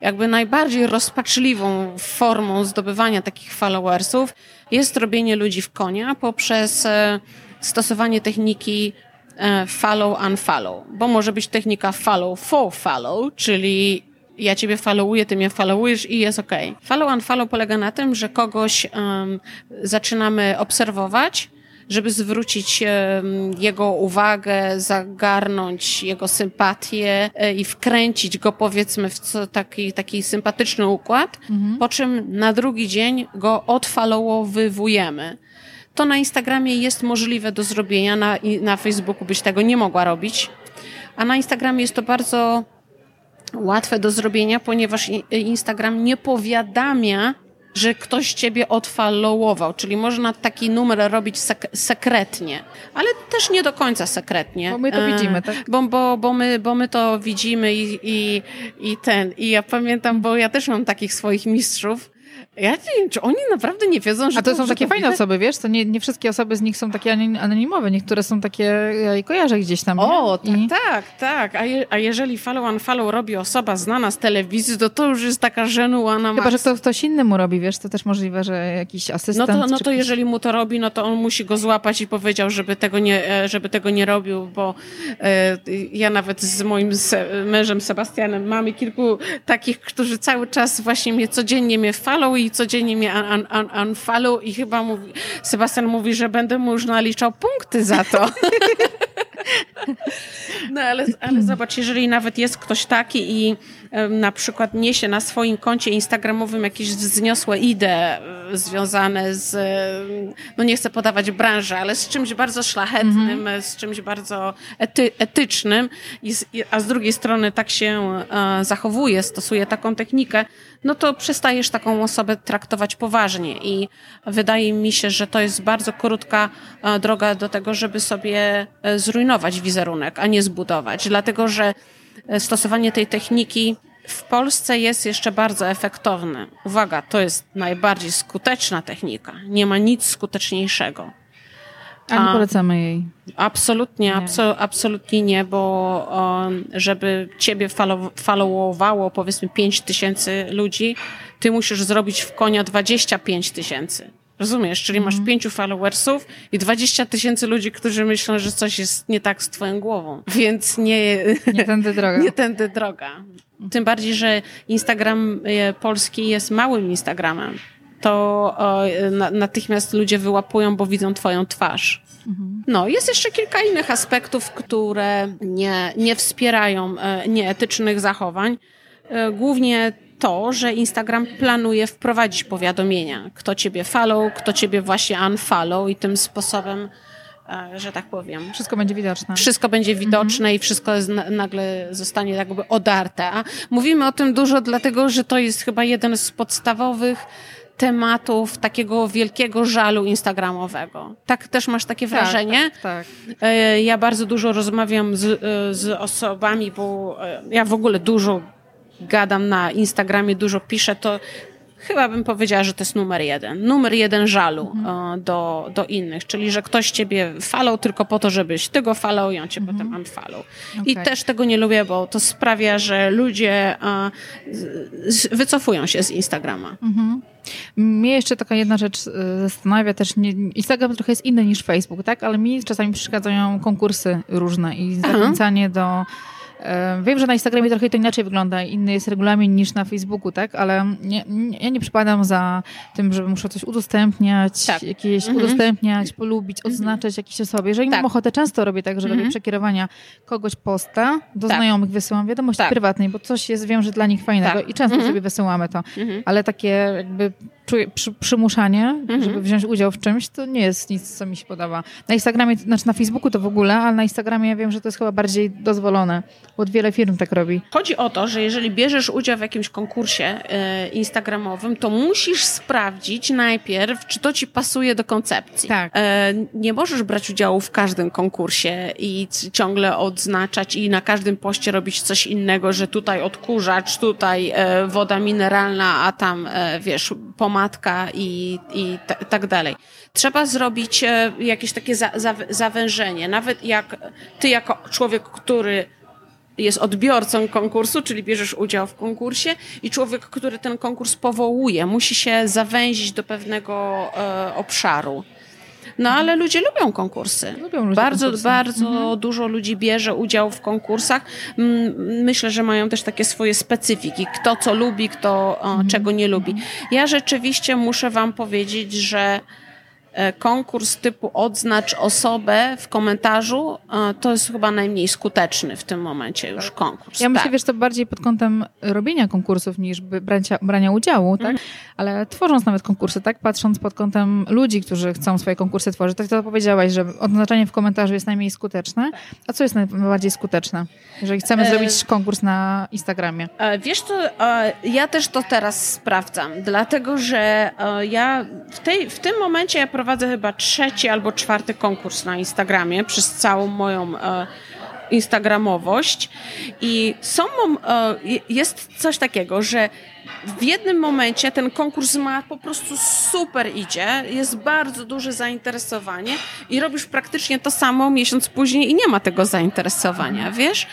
Jakby najbardziej rozpaczliwą formą zdobywania takich followersów jest robienie ludzi w konia poprzez e, stosowanie techniki e, follow unfollow, bo może być technika follow for follow, czyli ja ciebie followuję, ty mnie followujesz i jest ok. Follow and follow polega na tym, że kogoś um, zaczynamy obserwować żeby zwrócić jego uwagę, zagarnąć jego sympatię e, i wkręcić go powiedzmy w taki, taki sympatyczny układ, mhm. po czym na drugi dzień go odfollowowywujemy. To na Instagramie jest możliwe do zrobienia, na, na Facebooku byś tego nie mogła robić, a na Instagramie jest to bardzo łatwe do zrobienia, ponieważ Instagram nie powiadamia że ktoś ciebie odfollowował, czyli można taki numer robić sek sekretnie, ale też nie do końca sekretnie. Bo my to widzimy, tak? Bo, bo, bo, my, bo my to widzimy i, i, i ten, i ja pamiętam, bo ja też mam takich swoich mistrzów, ja nie wiem, czy oni naprawdę nie wiedzą, że A to, to są takie fajne osoby, wiesz? To nie, nie wszystkie osoby z nich są takie anonimowe. Niektóre są takie, ja kojarzę gdzieś tam. O, tak, I... tak, tak. A, je, a jeżeli follow on follow robi osoba znana z telewizji, to to już jest taka żenułana Chyba, że to ktoś inny mu robi, wiesz? To też możliwe, że jakiś asystent. No to, no to jeżeli mu to robi, no to on musi go złapać i powiedział, żeby tego nie, e, żeby tego nie robił, bo e, ja nawet z moim se, mężem Sebastianem mamy kilku takich, którzy cały czas właśnie mnie codziennie mnie follow i codziennie mnie un, un, unfollow i chyba mówi, Sebastian mówi, że będę mu już naliczał punkty za to. No ale, ale zobacz, jeżeli nawet jest ktoś taki i na przykład niesie na swoim koncie instagramowym jakieś wzniosłe idee e, związane z, no nie chcę podawać branży, ale z czymś bardzo szlachetnym, mm -hmm. z czymś bardzo ety, etycznym, a z drugiej strony tak się e, zachowuje, stosuje taką technikę, no to przestajesz taką osobę traktować poważnie. I wydaje mi się, że to jest bardzo krótka e, droga do tego, żeby sobie zrujnować wizerunek, a nie zbudować, dlatego że stosowanie tej techniki w Polsce jest jeszcze bardzo efektowne. Uwaga, to jest najbardziej skuteczna technika. Nie ma nic skuteczniejszego. A nie polecamy jej. Absolutnie, nie. absolutnie nie, bo żeby ciebie follow, followowało powiedzmy 5 tysięcy ludzi, ty musisz zrobić w konia 25 tysięcy. Rozumiesz? Czyli masz mhm. pięciu followersów i 20 tysięcy ludzi, którzy myślą, że coś jest nie tak z twoją głową. Więc nie... Nie tędy droga. Nie tędy droga. Tym bardziej, że Instagram e, polski jest małym Instagramem. To natychmiast ludzie wyłapują, bo widzą twoją twarz. Mhm. No, jest jeszcze kilka innych aspektów, które nie, nie wspierają e, nieetycznych zachowań. E, głównie to, że Instagram planuje wprowadzić powiadomienia, kto ciebie follow, kto ciebie właśnie unfollow i tym sposobem e, że tak powiem. Wszystko będzie widoczne. Wszystko będzie widoczne mhm. i wszystko nagle zostanie jakby odarte. A mówimy o tym dużo, dlatego że to jest chyba jeden z podstawowych tematów takiego wielkiego żalu instagramowego. Tak też masz takie tak, wrażenie? Tak, tak. E, ja bardzo dużo rozmawiam z, e, z osobami, bo ja w ogóle dużo gadam na Instagramie, dużo piszę, to chyba bym powiedziała, że to jest numer jeden. Numer jeden żalu mhm. do, do innych, czyli że ktoś ciebie falał tylko po to, żebyś ty go falał i on cię mhm. potem unfollow. Okay. I też tego nie lubię, bo to sprawia, że ludzie wycofują się z Instagrama. Mhm. Mnie jeszcze taka jedna rzecz e, zastanawia też, nie, Instagram trochę jest inny niż Facebook, tak? Ale mi czasami przeszkadzają konkursy różne i zachęcanie do Wiem, że na Instagramie trochę to inaczej wygląda, inny jest regulamin niż na Facebooku, tak? Ale nie, nie, ja nie przypadam za tym, że muszę coś udostępniać, tak. jakieś mhm. udostępniać, polubić, mhm. odznaczać jakieś osoby. Jeżeli tak. mam ochotę, często robię tak, że mhm. robię przekierowania kogoś posta, do tak. znajomych wysyłam wiadomość tak. prywatnej, bo coś jest, wiem, że dla nich fajnego tak. i często mhm. sobie wysyłamy to. Mhm. Ale takie jakby przy, przymuszanie, mhm. żeby wziąć udział w czymś, to nie jest nic, co mi się podoba. Na Instagramie, znaczy na Facebooku to w ogóle, ale na Instagramie ja wiem, że to jest chyba bardziej dozwolone, bo wiele firm tak robi. Chodzi o to, że jeżeli bierzesz udział w jakimś konkursie e, instagramowym, to musisz sprawdzić najpierw, czy to ci pasuje do koncepcji. Tak. E, nie możesz brać udziału w każdym konkursie i ciągle odznaczać i na każdym poście robić coś innego, że tutaj odkurzacz, tutaj e, woda mineralna, a tam, wiesz, pomaga matka i, i tak dalej. Trzeba zrobić e, jakieś takie za, za, zawężenie. Nawet jak ty jako człowiek, który jest odbiorcą konkursu, czyli bierzesz udział w konkursie i człowiek, który ten konkurs powołuje, musi się zawęzić do pewnego e, obszaru. No ale ludzie lubią konkursy. Lubią ludzie bardzo, konkursy. bardzo mhm. dużo ludzi bierze udział w konkursach. Myślę, że mają też takie swoje specyfiki. Kto co lubi, kto mhm. czego nie lubi. Ja rzeczywiście muszę wam powiedzieć, że konkurs typu odznacz osobę w komentarzu, e, to jest chyba najmniej skuteczny w tym momencie już konkurs. Ja myślę, tak. wiesz, to bardziej pod kątem robienia konkursów niż brania, brania udziału, tak? Mm. Ale tworząc nawet konkursy, tak? Patrząc pod kątem ludzi, którzy chcą swoje konkursy tworzyć, tak to powiedziałaś, że odznaczanie w komentarzu jest najmniej skuteczne. A co jest najbardziej skuteczne, jeżeli chcemy e... zrobić konkurs na Instagramie? E, wiesz to, e, ja też to teraz sprawdzam, dlatego że e, ja w, tej, w tym momencie ja prowadzę chyba trzeci albo czwarty konkurs na Instagramie przez całą moją instagramowość. I są, jest coś takiego, że w jednym momencie ten konkurs ma po prostu super idzie, jest bardzo duże zainteresowanie i robisz praktycznie to samo miesiąc później i nie ma tego zainteresowania, wiesz?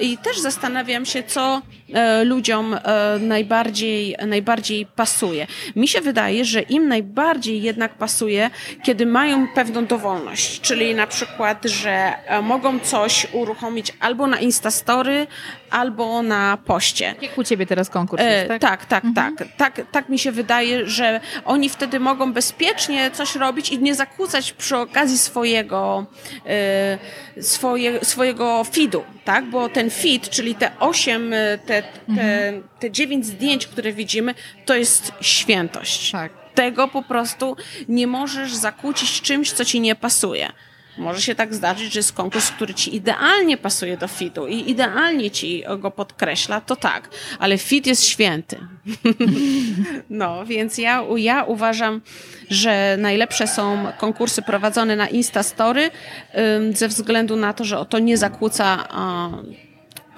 I też zastanawiam się, co e, ludziom e, najbardziej, najbardziej pasuje. Mi się wydaje, że im najbardziej jednak pasuje, kiedy mają pewną dowolność, czyli na przykład, że e, mogą coś uruchomić albo na Instastory, albo na poście. Jak u ciebie teraz konkurs jest, tak? tak, tak, mhm. tak, tak. Tak mi się wydaje, że oni wtedy mogą bezpiecznie coś robić i nie zakłócać przy okazji swojego, y, swoje, swojego feedu, tak? Bo ten feed, czyli te osiem, te, te, mhm. te dziewięć zdjęć, które widzimy, to jest świętość. Tak. Tego po prostu nie możesz zakłócić czymś, co ci nie pasuje. Może się tak zdarzyć, że jest konkurs, który ci idealnie pasuje do fitu i idealnie ci go podkreśla, to tak, ale fit jest święty. no, więc ja, ja uważam, że najlepsze są konkursy prowadzone na Instastory ze względu na to, że to nie zakłóca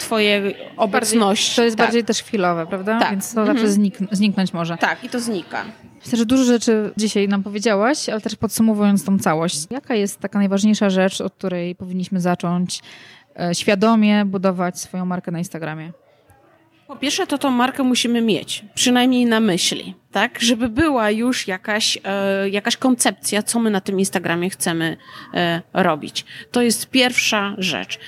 twojej obecności. To jest tak. bardziej też chwilowe, prawda? Tak. Więc to mhm. zawsze znik zniknąć może. Tak, i to znika. Myślę, że dużo rzeczy dzisiaj nam powiedziałaś, ale też podsumowując tą całość, jaka jest taka najważniejsza rzecz, od której powinniśmy zacząć e, świadomie budować swoją markę na Instagramie? Po pierwsze, to tą markę musimy mieć, przynajmniej na myśli, tak? Żeby była już jakaś, e, jakaś koncepcja, co my na tym Instagramie chcemy e, robić. To jest pierwsza rzecz.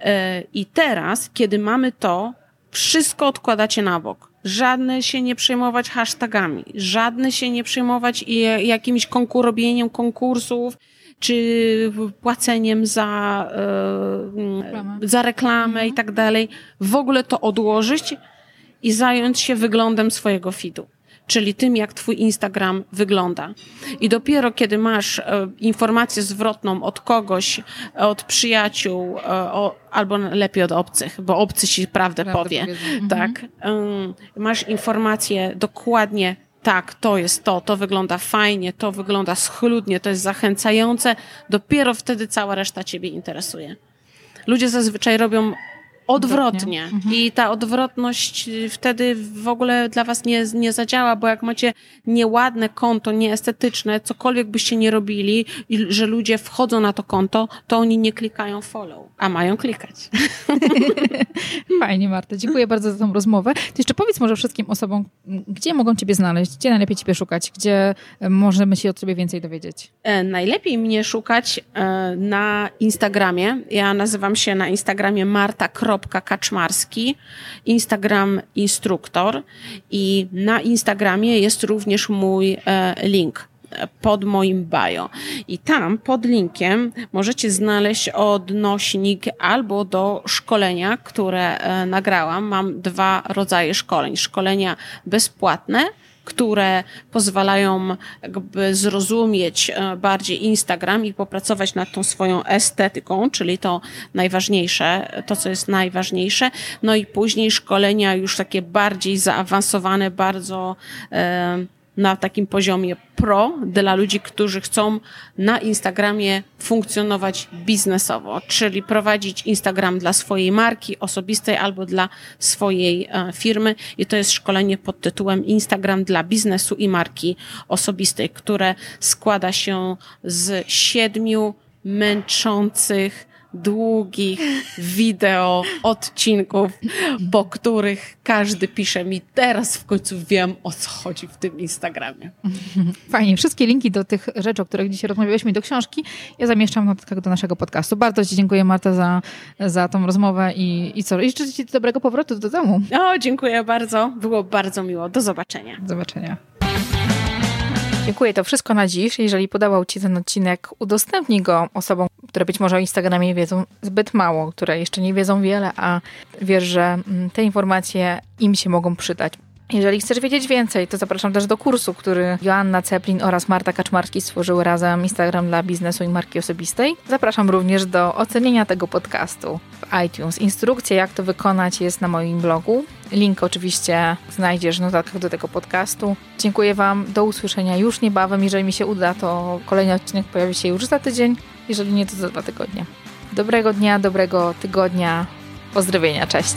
E, I teraz, kiedy mamy to, wszystko odkładacie na bok. Żadne się nie przejmować hashtagami, żadne się nie przejmować jakimś konkurobieniem konkursów, czy płaceniem za, e, za reklamę mhm. i tak dalej. W ogóle to odłożyć i zająć się wyglądem swojego feedu czyli tym, jak twój Instagram wygląda. I dopiero kiedy masz e, informację zwrotną od kogoś, od przyjaciół, e, o, albo lepiej od obcych, bo obcy ci prawdę, prawdę powie, mhm. tak, masz informację dokładnie tak, to jest to, to wygląda fajnie, to wygląda schludnie, to jest zachęcające, dopiero wtedy cała reszta ciebie interesuje. Ludzie zazwyczaj robią odwrotnie. Mhm. I ta odwrotność wtedy w ogóle dla was nie, nie zadziała, bo jak macie nieładne konto, nieestetyczne, cokolwiek byście nie robili, i że ludzie wchodzą na to konto, to oni nie klikają follow, a mają klikać. Fajnie, Marta. Dziękuję bardzo za tą rozmowę. Ty jeszcze powiedz może wszystkim osobom, gdzie mogą ciebie znaleźć, gdzie najlepiej ciebie szukać, gdzie możemy się od ciebie więcej dowiedzieć. E, najlepiej mnie szukać e, na Instagramie. Ja nazywam się na Instagramie Marta Kaczmarski, Instagram instruktor i na Instagramie jest również mój e, link pod moim bio. I tam pod linkiem możecie znaleźć odnośnik albo do szkolenia, które e, nagrałam. Mam dwa rodzaje szkoleń. Szkolenia bezpłatne które pozwalają jakby zrozumieć e, bardziej Instagram i popracować nad tą swoją estetyką, czyli to najważniejsze, to co jest najważniejsze. No i później szkolenia już takie bardziej zaawansowane, bardzo e, na takim poziomie pro dla ludzi, którzy chcą na Instagramie funkcjonować biznesowo, czyli prowadzić Instagram dla swojej marki osobistej albo dla swojej e, firmy. I to jest szkolenie pod tytułem Instagram dla biznesu i marki osobistej, które składa się z siedmiu męczących długich wideo odcinków, po których każdy pisze mi teraz w końcu wiem o co chodzi w tym Instagramie. Fajnie. Wszystkie linki do tych rzeczy, o których dzisiaj rozmawialiśmy do książki ja zamieszczam w notatkach do naszego podcastu. Bardzo Ci dziękuję Marta za, za tą rozmowę i, i co? I życzę Ci dobrego powrotu do domu. O, dziękuję bardzo. Było bardzo miło. Do zobaczenia. Do zobaczenia. Dziękuję, to wszystko na dziś. Jeżeli podobał Ci ten odcinek, udostępnij go osobom, które być może o Instagramie wiedzą zbyt mało, które jeszcze nie wiedzą wiele, a wiesz, że mm, te informacje im się mogą przydać. Jeżeli chcesz wiedzieć więcej, to zapraszam też do kursu, który Joanna Ceplin oraz Marta Kaczmarski stworzyły razem Instagram dla biznesu i marki osobistej. Zapraszam również do ocenienia tego podcastu w iTunes. Instrukcja, jak to wykonać, jest na moim blogu. Link oczywiście znajdziesz w notatkach do tego podcastu. Dziękuję Wam, do usłyszenia już niebawem. Jeżeli mi się uda, to kolejny odcinek pojawi się już za tydzień. Jeżeli nie, to za dwa tygodnie. Dobrego dnia, dobrego tygodnia. Pozdrowienia, cześć.